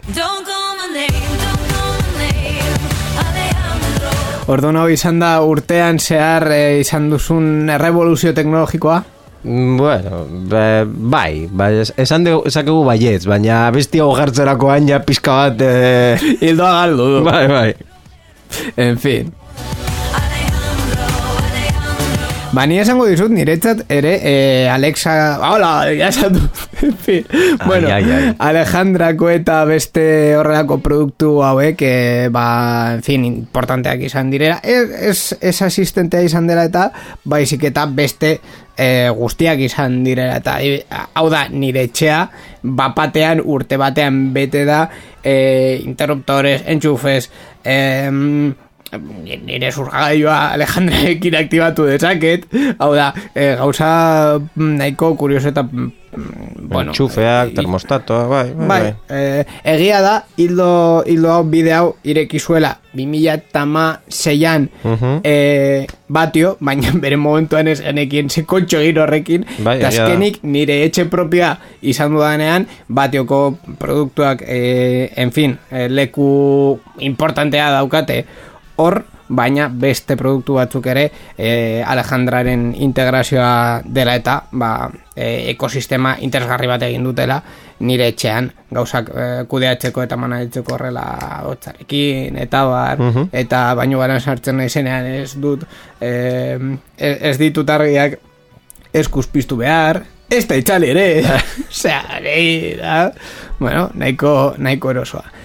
A: Orduan hau izan da urtean zehar eh, izan duzun revoluzio teknologikoa.
B: Mm, Bueno, be, bai, bai, es- esan dugu, esakegu baietz, baina bestiago jartzerakoan ja pizka bat... Eh, [laughs]
A: Hildoa galdu du.
B: bai, bai.
A: En fin. Ba, ni esango dizut, niretzat ere eh, Alexa... Hola, ya esan du. [laughs] En fin. bueno,
B: ai, ai.
A: Alejandrako eta beste horrelako produktu hauek, eh, ba, en fin, importanteak izan direla. Ez, ez, ez asistentea izan dela eta baizik eta beste eh, guztiak izan direla eta eh, hau da nire etxea bapatean urte batean bete da eh, interruptores, enchufes eh, nire zurgagailua Alejandrekin aktibatu dezaket. Hau da, e, gauza mm, nahiko kurioso eta mm, bueno,
B: Txufeak,
A: i-
B: termostato, bai, bai,
A: Bai, eh, egia da, hildo, hildo hau bide hau ireki zuela 2006an
B: Mhm.
A: eh, batio, baina [laughs] bere momentuan ez genekien ze kontxo horrekin,
B: Bai,
A: eta azkenik nire etxe propia izan dudanean, batioko produktuak, eh, en fin, eh, leku importantea daukate hor, baina beste produktu batzuk ere eh, Alejandraren integrazioa dela eta ba, eh, ekosistema interesgarri bat egin dutela nire etxean gauzak eh, kudeatzeko eta manaitzeko horrela hotzarekin eta bar eta baino gara sartzen naizenean ez dut eh, ez, ditut argiak eskuz piztu behar ez da itxali ere. [laughs] [laughs] Osea, da. Bueno, nahiko, nahiko erosoa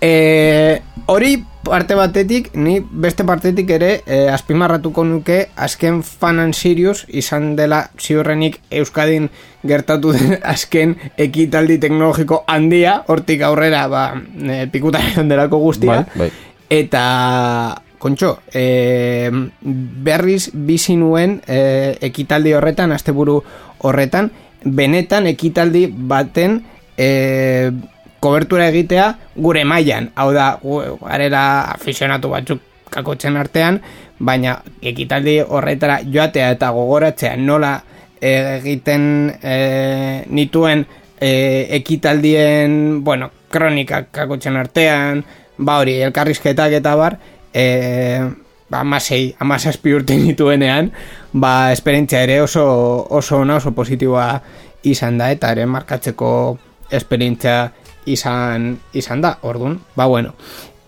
A: E, hori parte batetik, ni beste partetik ere e, azpimarratuko nuke azken Fan and Sirius izan dela ziurrenik Euskadin gertatu den [laughs] azken ekitaldi teknologiko handia, hortik aurrera ba, e, pikutaren delako guztia.
B: Bai, bai.
A: Eta, kontxo, e, berriz bizi nuen e, ekitaldi horretan, asteburu horretan, benetan ekitaldi baten e, kobertura egitea gure mailan. Hau da, garela aficionatu batzuk kakotzen artean, baina ekitaldi horretara joatea eta gogoratzea nola egiten e, nituen e, ekitaldien, bueno, kronikak kakotzen artean, ba hori, elkarrizketak eta bar, e, ba, amasei, amasazpi urte [laughs] nituenean, ba, esperientzia ere oso, oso ona, oso positiboa izan da, eta ere markatzeko esperientzia izan, izan da, orduan, ba, bueno.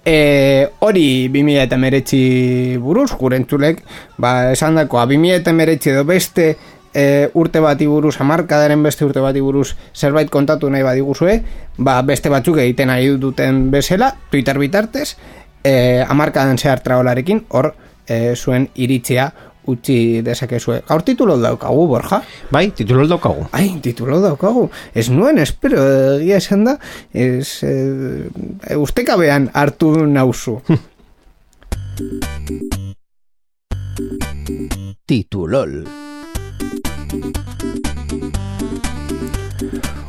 A: E, hori 2000 eta meretzi buruz, gure entzulek, ba, esan dakoa, 2000 eta meretzi edo beste e, urte bati buruz, amarkadaren beste urte bati buruz zerbait kontatu nahi badiguzue, ba, beste batzuk egiten ari duten bezala, Twitter bitartez, e, amarkadan zehar traolarekin, hor, e, zuen iritzia utzi dezakezue. Gaur titulo daukagu, Borja?
B: Bai, titulo daukagu.
A: Ai, titulo daukagu. Ez nuen, espero, egia esan da, ez, e, ustekabean hartu nauzu. [laughs]
C: Titulol.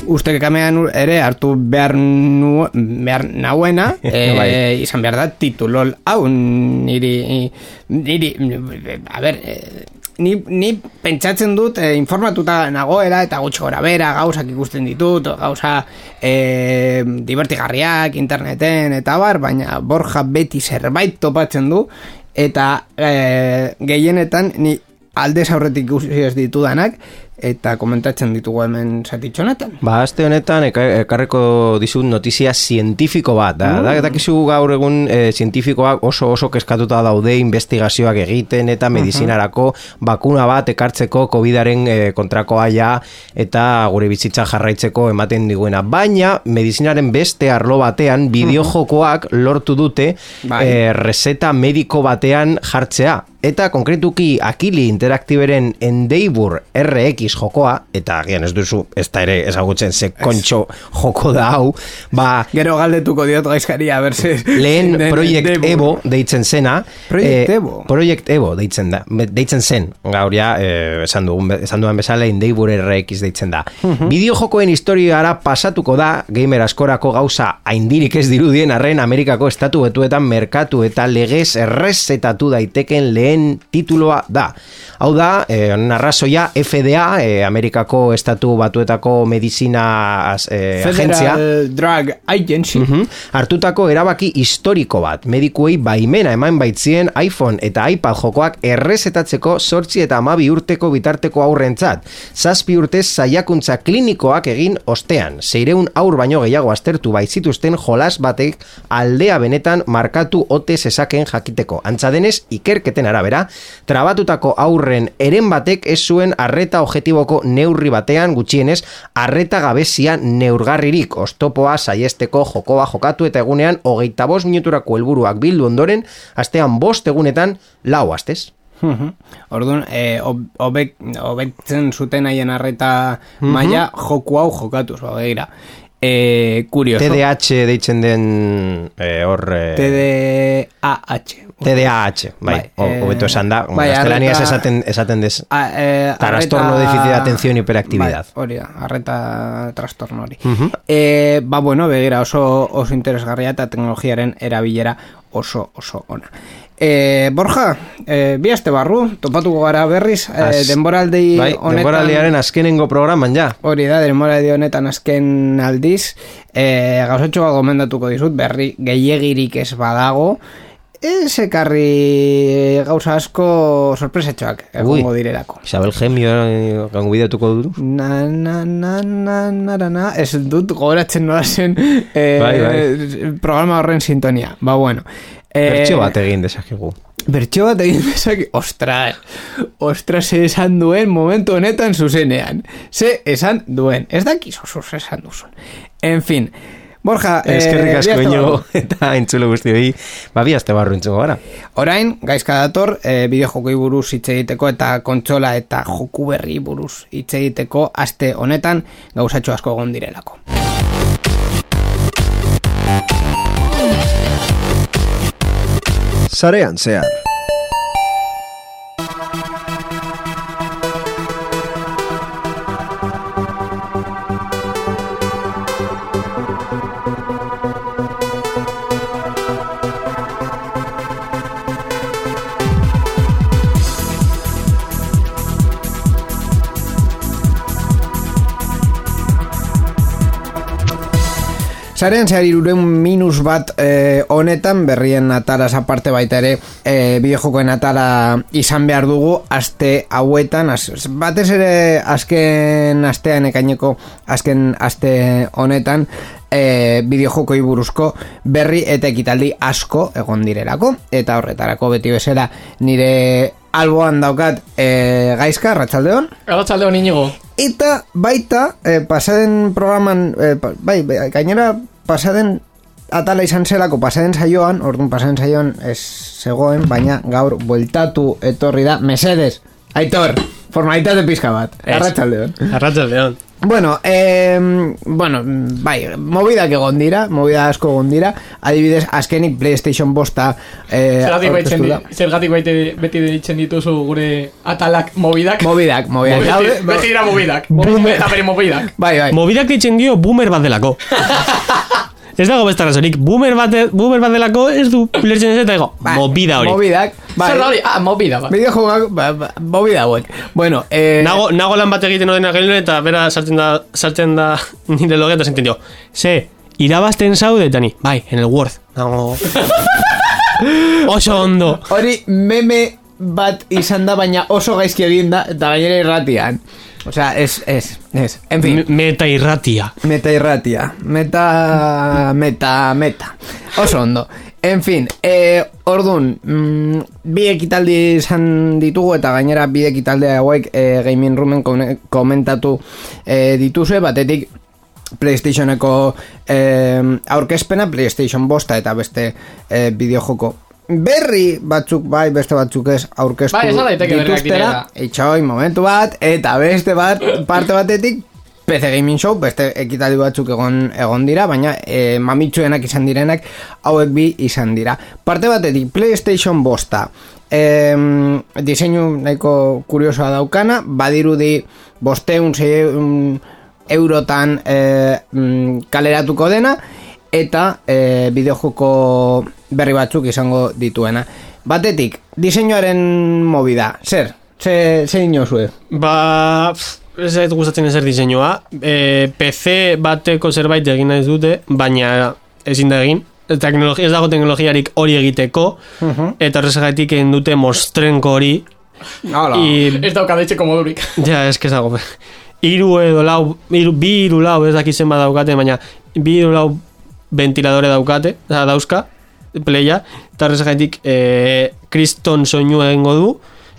A: Ustekabean ere hartu behar, nu, behar nauena, e, [laughs]
B: Bai.
A: izan behar da titulol hau niri, niri, a ber, e, ni, ni pentsatzen dut e, informatuta nagoela eta gutxi gora bera gauzak ikusten ditut, gauza e, divertigarriak interneten eta bar, baina Borja beti zerbait topatzen du eta e, gehienetan ni aldez aurretik ikusi ez ditudanak eta komentatzen ditugu hemen zatitxo honetan.
B: Ba, aste honetan eka- ekarreko dizut notizia zientifiko bat. Da, da, dakizu gaur egun e, zientifikoak oso oso keskatuta daude investigazioak egiten eta medizinarako bakuna bat ekartzeko COVIDaren e, kontrakoa ja eta gure bizitza jarraitzeko ematen diguena. Baina medizinaren beste arlo batean bideojokoak lortu dute
A: Bai.
B: e, reseta mediko batean jartzea. Eta konkretuki Akili Interaktiberen Endeavor RX jokoa, eta agian ez duzu, ez da ere ezagutzen ze kontxo joko da hau, ba,
A: Gero galdetuko diot gaizkari, a ber, ze...
B: lehen [laughs]
A: de-
B: Project
A: de-
B: Evo deitzen zena
A: Project
B: eh,
A: Evo?
B: Project Evo deitzen da deitzen zen gaur ja eh, esan dugun esan duan bezala Endeavor RX deitzen da. Bideojokoen historiara pasatuko da gamer askorako gauza haindirik ez dirudien arren Amerikako estatu betuetan merkatu eta legez errezetatu daiteken lehen tituloa da. Hau da, eh, honen arrazoia Eh, Amerikako estatu batuetako medizina eh, agentzia
A: Drug Agency.
B: Mhm. hartutako erabaki historiko bat. Medikuei baimena eman baitzien iPhone eta iPad jokoak errezetatzeko sortzi eta amabi urteko bitarteko aurrentzat. Zazpi urtez saiakuntza klinikoak egin ostean. Zeireun aur baino gehiago aztertu baitzituzten jolas batek aldea benetan markatu ote zezaken jakiteko. Antza denez, ikerketen arabera, trabatutako aurren eren batek ez zuen arreta objetiboko neurri batean gutxienez arreta gabezia neurgarririk ostopoa saiesteko jokoa jokatu eta egunean hogeita bost minuturako helburuak bildu ondoren astean bost egunetan lau astez.
A: Mhm. Orduan, e, ob- obek, obetzen zuten haien arreta maila joku hau jokatuz, ba, begira. E, kurioso.
B: TDAH deitzen den eh, hor... eh,
A: TDAH.
B: TDAH, bai,
A: Bai,
B: ho-
A: eh,
B: hobeto esan da,
A: bai,
B: gaztelaniaz
A: arreta-
B: esaten, esaten des,
A: A, e,
B: Trastorno déficit de atención y hiperactividad.
A: Bai, hori da, arreta trastorno hori. e, ba, bueno, begira, oso, oso interesgarria eta teknologiaren erabilera oso, oso ona. E, Borja, e, bi aste barru, topatuko gara berriz, e, denboraldi
B: bai,
A: honetan...
B: denboraldiaren azkenengo programan ja.
A: Hori da, denboraldi honetan azken aldiz, e, gauzatxo gomendatuko dizut, berri gehiagirik ez badago, ez ekarri gauza asko sorpresetxoak egongo direlako.
B: Isabel Gemio eh, gango bideatuko dut.
A: Na, na, na, na, na, na, ez dut gogoratzen nola zen eh,
B: Bai, bai.
A: programa horren sintonia. Ba, bueno. Eh,
B: Bertxo bat egin dezakegu.
A: Bertxo bat egin bezak, ostras, ostras, ze esan duen momentu honetan zuzenean. Ze esan duen, ez dakiz oso esan duzun. En fin, Borja,
B: Eskerrik asko
A: bi aste
B: inigo [laughs] eta entzulo guztioi, ba bi aste barru entzuko gara.
A: Orain, gaizka dator, e, bideojokoi buruz hitz egiteko eta kontsola eta joku berri buruz hitz egiteko aste honetan gauzatxo asko egon direlako.
C: Sarean zehar.
A: Zaren zehar iruren minus bat eh, honetan, berrien ataraz aparte baita ere, eh, bideojokoen atara izan behar dugu, aste hauetan, az, batez ere azken astean ekaineko, azken aste honetan, eh, bideojokoi buruzko berri eta ekitaldi asko egon direlako, eta horretarako beti bezala nire alboan daukat eh, gaizka, ratxaldeon,
E: Arratxalde hon inigo.
A: Eta baita, eh, pasaden programan, eh, bai, bai, gainera pasaden atala izan zelako pasaden saioan, orduan pasaden saioan ez zegoen, baina gaur bueltatu etorri da, mesedes, aitor, formalitate pizka bat,
E: Ez.
A: arratsaldeon.
E: Arratxalde hon.
A: Bueno, eh, bueno, bai, mobidak egon dira, movida asko egon dira, adibidez, azkenik PlayStation bosta eh,
E: Zergatik baite, beti deitzen dituzu gure atalak mobidak.
A: Mobidak, mobidak.
E: Beti, beti dira eta bere mobidak.
A: Bai, bai.
F: Mobidak ditzen dio boomer bat delako. [laughs] ez dago beste razonik. Boomer bat, boomer bat delako ez du lertzen ez eta ego.
A: Bai,
F: Mobida hori.
A: Mobidak, bai.
E: Zer hori? Ah, mobida bat.
A: Bideojokoak, ba, ba, movida hauek. Bueno, eh,
F: Nago, nago lan bat egiten ordena gelen eta bera sartzen da, sartzen da [laughs] nire logean eta zentzen dio. Ze, irabazten zaude eta ni. Bai, en el Word. Nago... [laughs] Oso ondo.
A: hori meme bat izan da, baina oso gaizki egin da, eta gainera irratian. Osea, ez, ez, ez. En fin,
F: Me- Meta irratia.
A: meta irratia. Meta, meta, meta. Oso ondo. En fin, eh, ordun, mm, bi ekitaldi izan ditugu eta gainera bi ekitalde hauek eh, gaming roomen komentatu eh, dituzue, batetik PlayStationeko eh, aurkezpena, PlayStation bosta eta beste eh, bideojoko berri batzuk bai, beste batzuk ez aurkeztu
E: Bai,
A: dituztera. Itxoi, momentu bat, eta beste bat, parte batetik, PC Gaming Show, beste ekitaldi batzuk egon, egon dira, baina e, mamitsuenak izan direnak, hauek bi izan dira. Parte batetik, PlayStation bosta, e, diseinu nahiko kuriosoa daukana, badirudi bosteun, zeiun eurotan e, kaleratuko dena, eta e, bideojoko berri batzuk izango dituena. Batetik, diseinuaren movida, zer? Ze, ze inozue?
F: Ba, pff, ez zait gustatzen ezer diseinua. E, PC bateko zerbait egin nahi dute, baina ezin da egin. Teknologi, ez dago teknologiarik hori egiteko, eta horrezagatik egin dute mostrenko hori.
A: Hola.
F: I,
E: Ez dauka deitzeko modurik.
F: ja, ez que ez dago. Iru edo lau, iru, bi iru lau, ez dakizen bat daukate, baina bi iru lau ventiladore daukate, da, dauzka, playa, eta horrezagatik e, kriston soinua egingo du,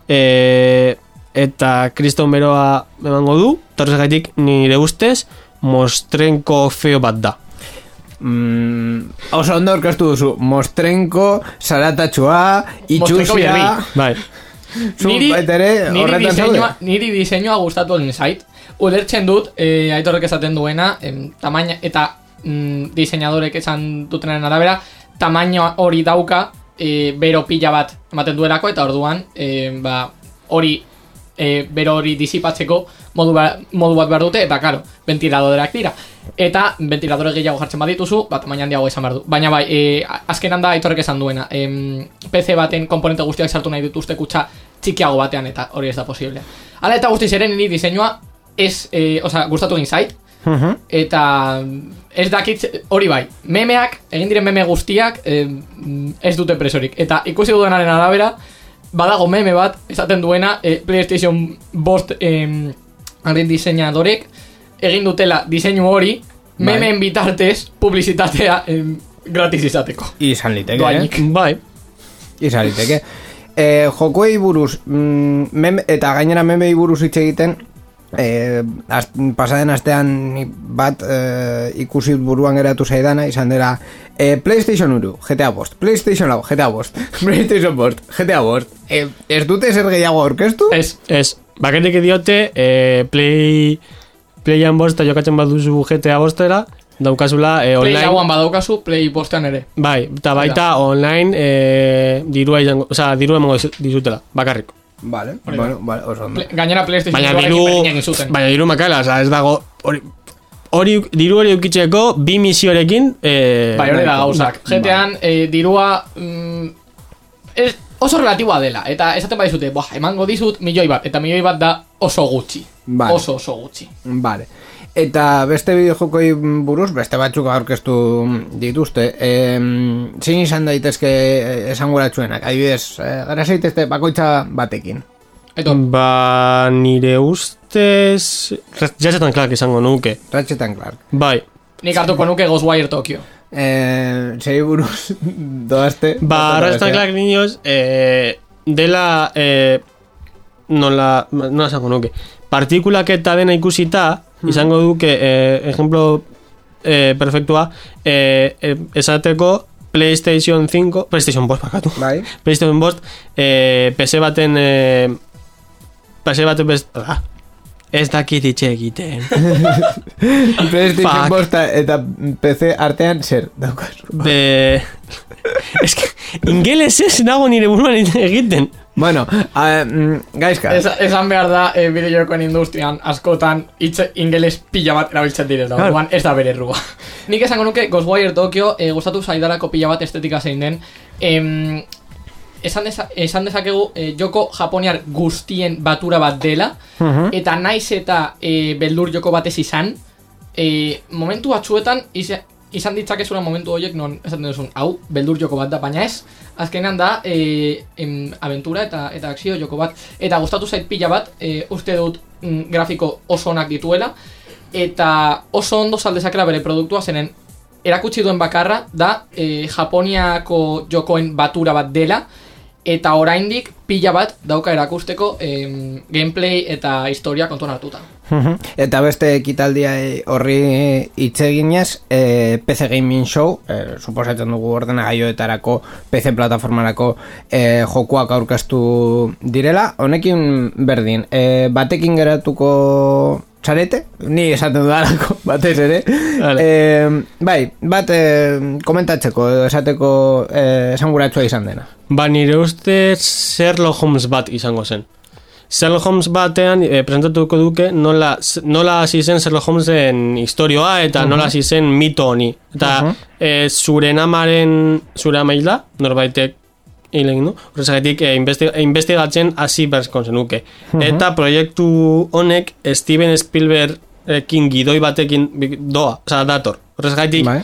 F: e, eta kriston beroa emango du, eta horrezagatik nire ustez, mostrenko feo bat da.
A: Mm, oso ondo orkestu duzu. Mostrenko,
E: Mostrenko
A: itxusia...
F: Bai,
A: Zu baita ere
E: niri diseinua, niri diseinua gustatu egin zait. Ulertzen dut, eh, aitorrek esaten duena, em, tamaina, eta mm, diseinadorek esan dutenaren arabera, tamaina hori dauka, eh, bero pila bat ematen duelako, eta orduan, eh, ba, hori, eh, bero hori disipatzeko modu, ba, modu bat behar dute, eta karo, ventiladoreak dira. Eta ventiladore gehiago jartzen badituzu, bat tamaina handiago izan behar du. Baina bai, e, azkenan da aitorrek esan duena. Em, PC baten komponente guztiak sartu nahi dituzte kutsa txikiago batean eta hori ez da posible. Hala eta guztiz ere niri diseinua ez, e, oza, gustatu egin zait. Eta ez dakit hori bai, memeak, egin diren meme guztiak e, ez dute presorik. Eta ikusi dudanaren arabera, badago meme bat, esaten duena, e, PlayStation bost haren diseinadorek, egin dutela diseinu hori,
A: Bai.
E: memeen bitartez, publizitatea em, gratis izateko.
A: Izan liteke, eh?
F: bai,
A: Izan liteke. E, jokoei buruz, mm, meme, eta gainera memei buruz hitz egiten, e, az, pasaden astean bat e, ikusi buruan geratu zaidana, izan dela e, PlayStation 1, GTA bost, PlayStation 4, GTA bost, [laughs] PlayStation bost, GTA bost. E, ez dute zer gehiago aurkeztu?
E: Ez,
F: ez, baketik diote, e, play, playan bosta jokatzen baduzu GTA bostera, daukazula e,
E: Play
F: online...
E: lauan badaukazu, Play bostean ere.
F: Bai, eta baita online e, dirua izango, oza, dirua emango dizu- dizutela, bakarrik.
A: Vale,
E: Hori
A: bueno, vale, oso ondo.
E: Gainera PlayStation
F: Baina diru, baina diru makala, oza, ez dago, hori, hori, diru hori eukitzeko, bi misiorekin, e,
E: Bai, hori da gauzak. GTAan eh, dirua mm, ez, oso relatiboa dela. Eta esaten badizute, boah, emango dizut milioi bat. Eta milioi bat da oso gutxi.
A: Vale.
E: Oso oso gutxi.
A: Vale. Eta beste bideojokoi buruz, beste batzuk aurkeztu dituzte. E, zin izan daitezke esanguratsuenak, adibidez, e, gara zaitezte bakoitza batekin.
E: Eto,
F: Ba, nire ustez, jazetan clark izango nuke.
A: Ratchet Clark.
F: Bai,
E: nik hartuko nuke Ghostwire Tokyo.
A: E, zei buruz [laughs] doazte.
F: Ba, Ratchet Clark niños, eh, dela, eh, nola, nola esango nuke, partikulak eta dena ikusita, izango duke, eh, ejemplo, eh, perfektua, eh, eh, esateko PlayStation 5, PlayStation 5, bakatu.
A: Bai. [laughs]
F: PlayStation 5, eh, PC baten, eh, PC baten, bez, ah, ez dakit itxe egiten. [laughs]
A: PlayStation
F: Fuck.
A: bosta eta PC artean zer daukazu.
F: Be... [laughs] Es que, ingeles ez nago nire buruan egiten.
A: Bueno, a, mm, gaizka.
E: Ez, esan behar da, e, bideojokoen industrian askotan hitz ingeles pila bat erabiltzen direla.
F: Claro.
E: Orduan ez da bere errua. [laughs] Nik esango nuke Ghostwire Tokyo e, gustatu zaidalako pila bat estetika zein den. Em, esan, deza, esan dezakegu e, joko japoniar guztien batura bat dela. Eta naiz eta e, beldur joko batez izan, e, momentu batzuetan ize, izan ditzakezula momentu horiek non esaten duzun, hau, beldur joko bat da, baina ez, azkenan da, e, em, aventura eta eta akzio joko bat, eta gustatu zait pila bat, e, uste dut mm, grafiko oso onak dituela, eta oso ondo saldezakela bere produktua zenen erakutsi duen bakarra da e, Japoniako jokoen batura bat dela eta oraindik pila bat dauka erakusteko em, gameplay eta historia kontuan hartuta.
A: Eta beste ekitaldia eh, horri hitz eginez, eh, PC Gaming Show, eh, suposatzen dugu ordena gaioetarako PC plataformarako eh, jokuak aurkeztu direla. Honekin berdin, eh, batekin geratuko txarete, ni esaten dudalako, [laughs] batez ere.
F: Vale.
A: Eh, bai, bat eh, komentatzeko, esateko eh, esanguratsua izan dena.
F: Ba, nire ustez Sherlock Holmes bat izango zen. Sherlock Holmes batean e, presentatuko duke nola, nola hasi zen Sherlock Holmesen historioa eta nola hasi zen mito honi. Eta
A: Mhm.
F: e, zure namaren zure amaila, norbaitek hil egin du, horrezagatik e, investi, investigatzen hasi berzko zenuke. Eta proiektu honek Steven Spielberg ekin gidoi batekin doa, oza, dator. Horrezagatik
A: Bai.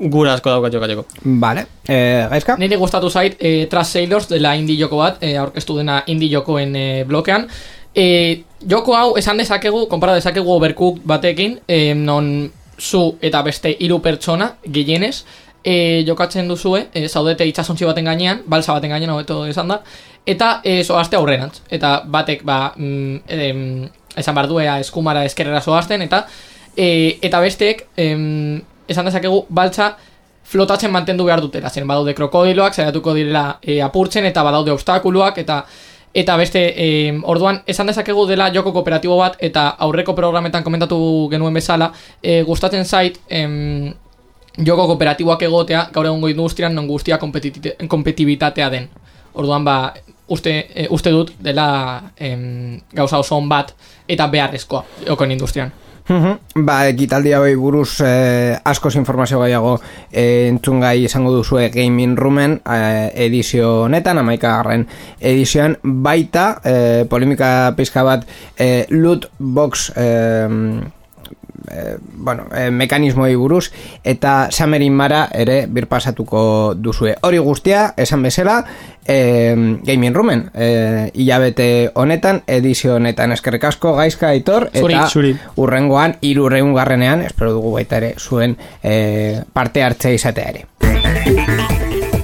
F: Gura asko daukat jokatzeko.
A: Vale, eh, gaizka?
E: Niri gustatu zait e, Trash Sailors dela indie joko bat, e, aurkeztu dena indie jokoen e, blokean. E, joko hau esan dezakegu, konpara dezakegu overcook batekin, e, non zu eta beste hiru pertsona, gehienez, e, jokatzen duzue, e, zaudete itsasontzi baten gainean, balsa baten gainean hobeto esan da, eta e, zoazte aurrerantz. Eta batek, ba, mm, em, esan behar duea eskumara eskerrera zoazten, eta e, eta besteek, em, esan dezakegu, baltza flotatzen mantendu behar dutela, zen badaude krokodiloak, saiatuko direla e, apurtzen, eta badaude obstakuluak, eta eta beste, e, orduan, esan dezakegu dela joko kooperatibo bat, eta aurreko programetan komentatu genuen bezala, e, gustatzen zait, em, joko kooperatiboak egotea, gaur egungo industrian non guztia kompetiti- kompetibitatea den. Orduan, ba, uste, e, uste dut dela em, gauza oso on bat, eta beharrezkoa jokoen industrian.
A: Mhm. Ba, ekitaldi hauei buruz eh, askoz informazio gehiago eh, entzungai izango duzue Gaming Roomen eh, edizio honetan, amaikagarren edizioan, baita eh, polemika pizka bat eh, loot box eh, eh, bueno, eh, mekanismoi buruz eta Samerin Mara ere birpasatuko duzue. Hori guztia, esan bezala, eh, Gaming Roomen eh, hilabete honetan, edizio honetan eskerrik asko gaizka aitor eta
F: Zuri.
A: urrengoan irureun garrenean, espero dugu baita ere zuen eh, parte hartzea izatea ere.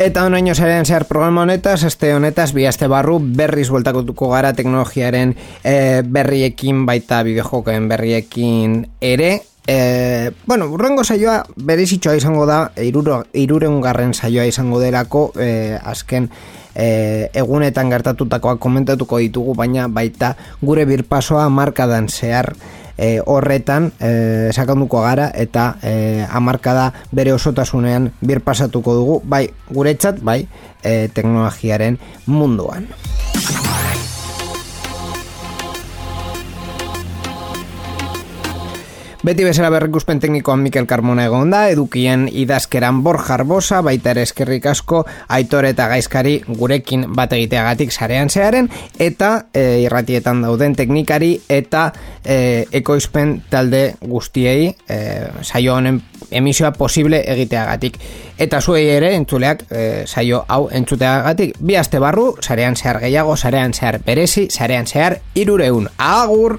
A: Eta onaino zaren zehar programa honetaz, este honetaz, bi aste barru berriz bueltakotuko gara teknologiaren eh, berriekin, baita bideojokoen berriekin ere. Eh, bueno, urrengo saioa berezitxoa izango da, iruro, irureungarren saioa izango delako, eh, azken eh, egunetan gertatutakoak komentatuko ditugu, baina baita gure birpasoa markadan zehar e, horretan e, sakanduko gara eta e, amarkada bere osotasunean birpasatuko dugu bai guretzat bai e, teknologiaren munduan Beti bezala berrikuspen teknikoan Mikel Carmona egon da, edukien idazkeran Borja Arbosa, baita ere eskerrik asko, aitor eta gaizkari gurekin bat egiteagatik sarean zearen, eta e, irratietan dauden teknikari eta e, ekoizpen talde guztiei e, saio honen emisioa posible egiteagatik. Eta zuei ere, entzuleak, e, saio hau entzuteagatik, bi aste barru, sarean zehar gehiago, sarean zehar berezi, sarean zehar irureun. Agur!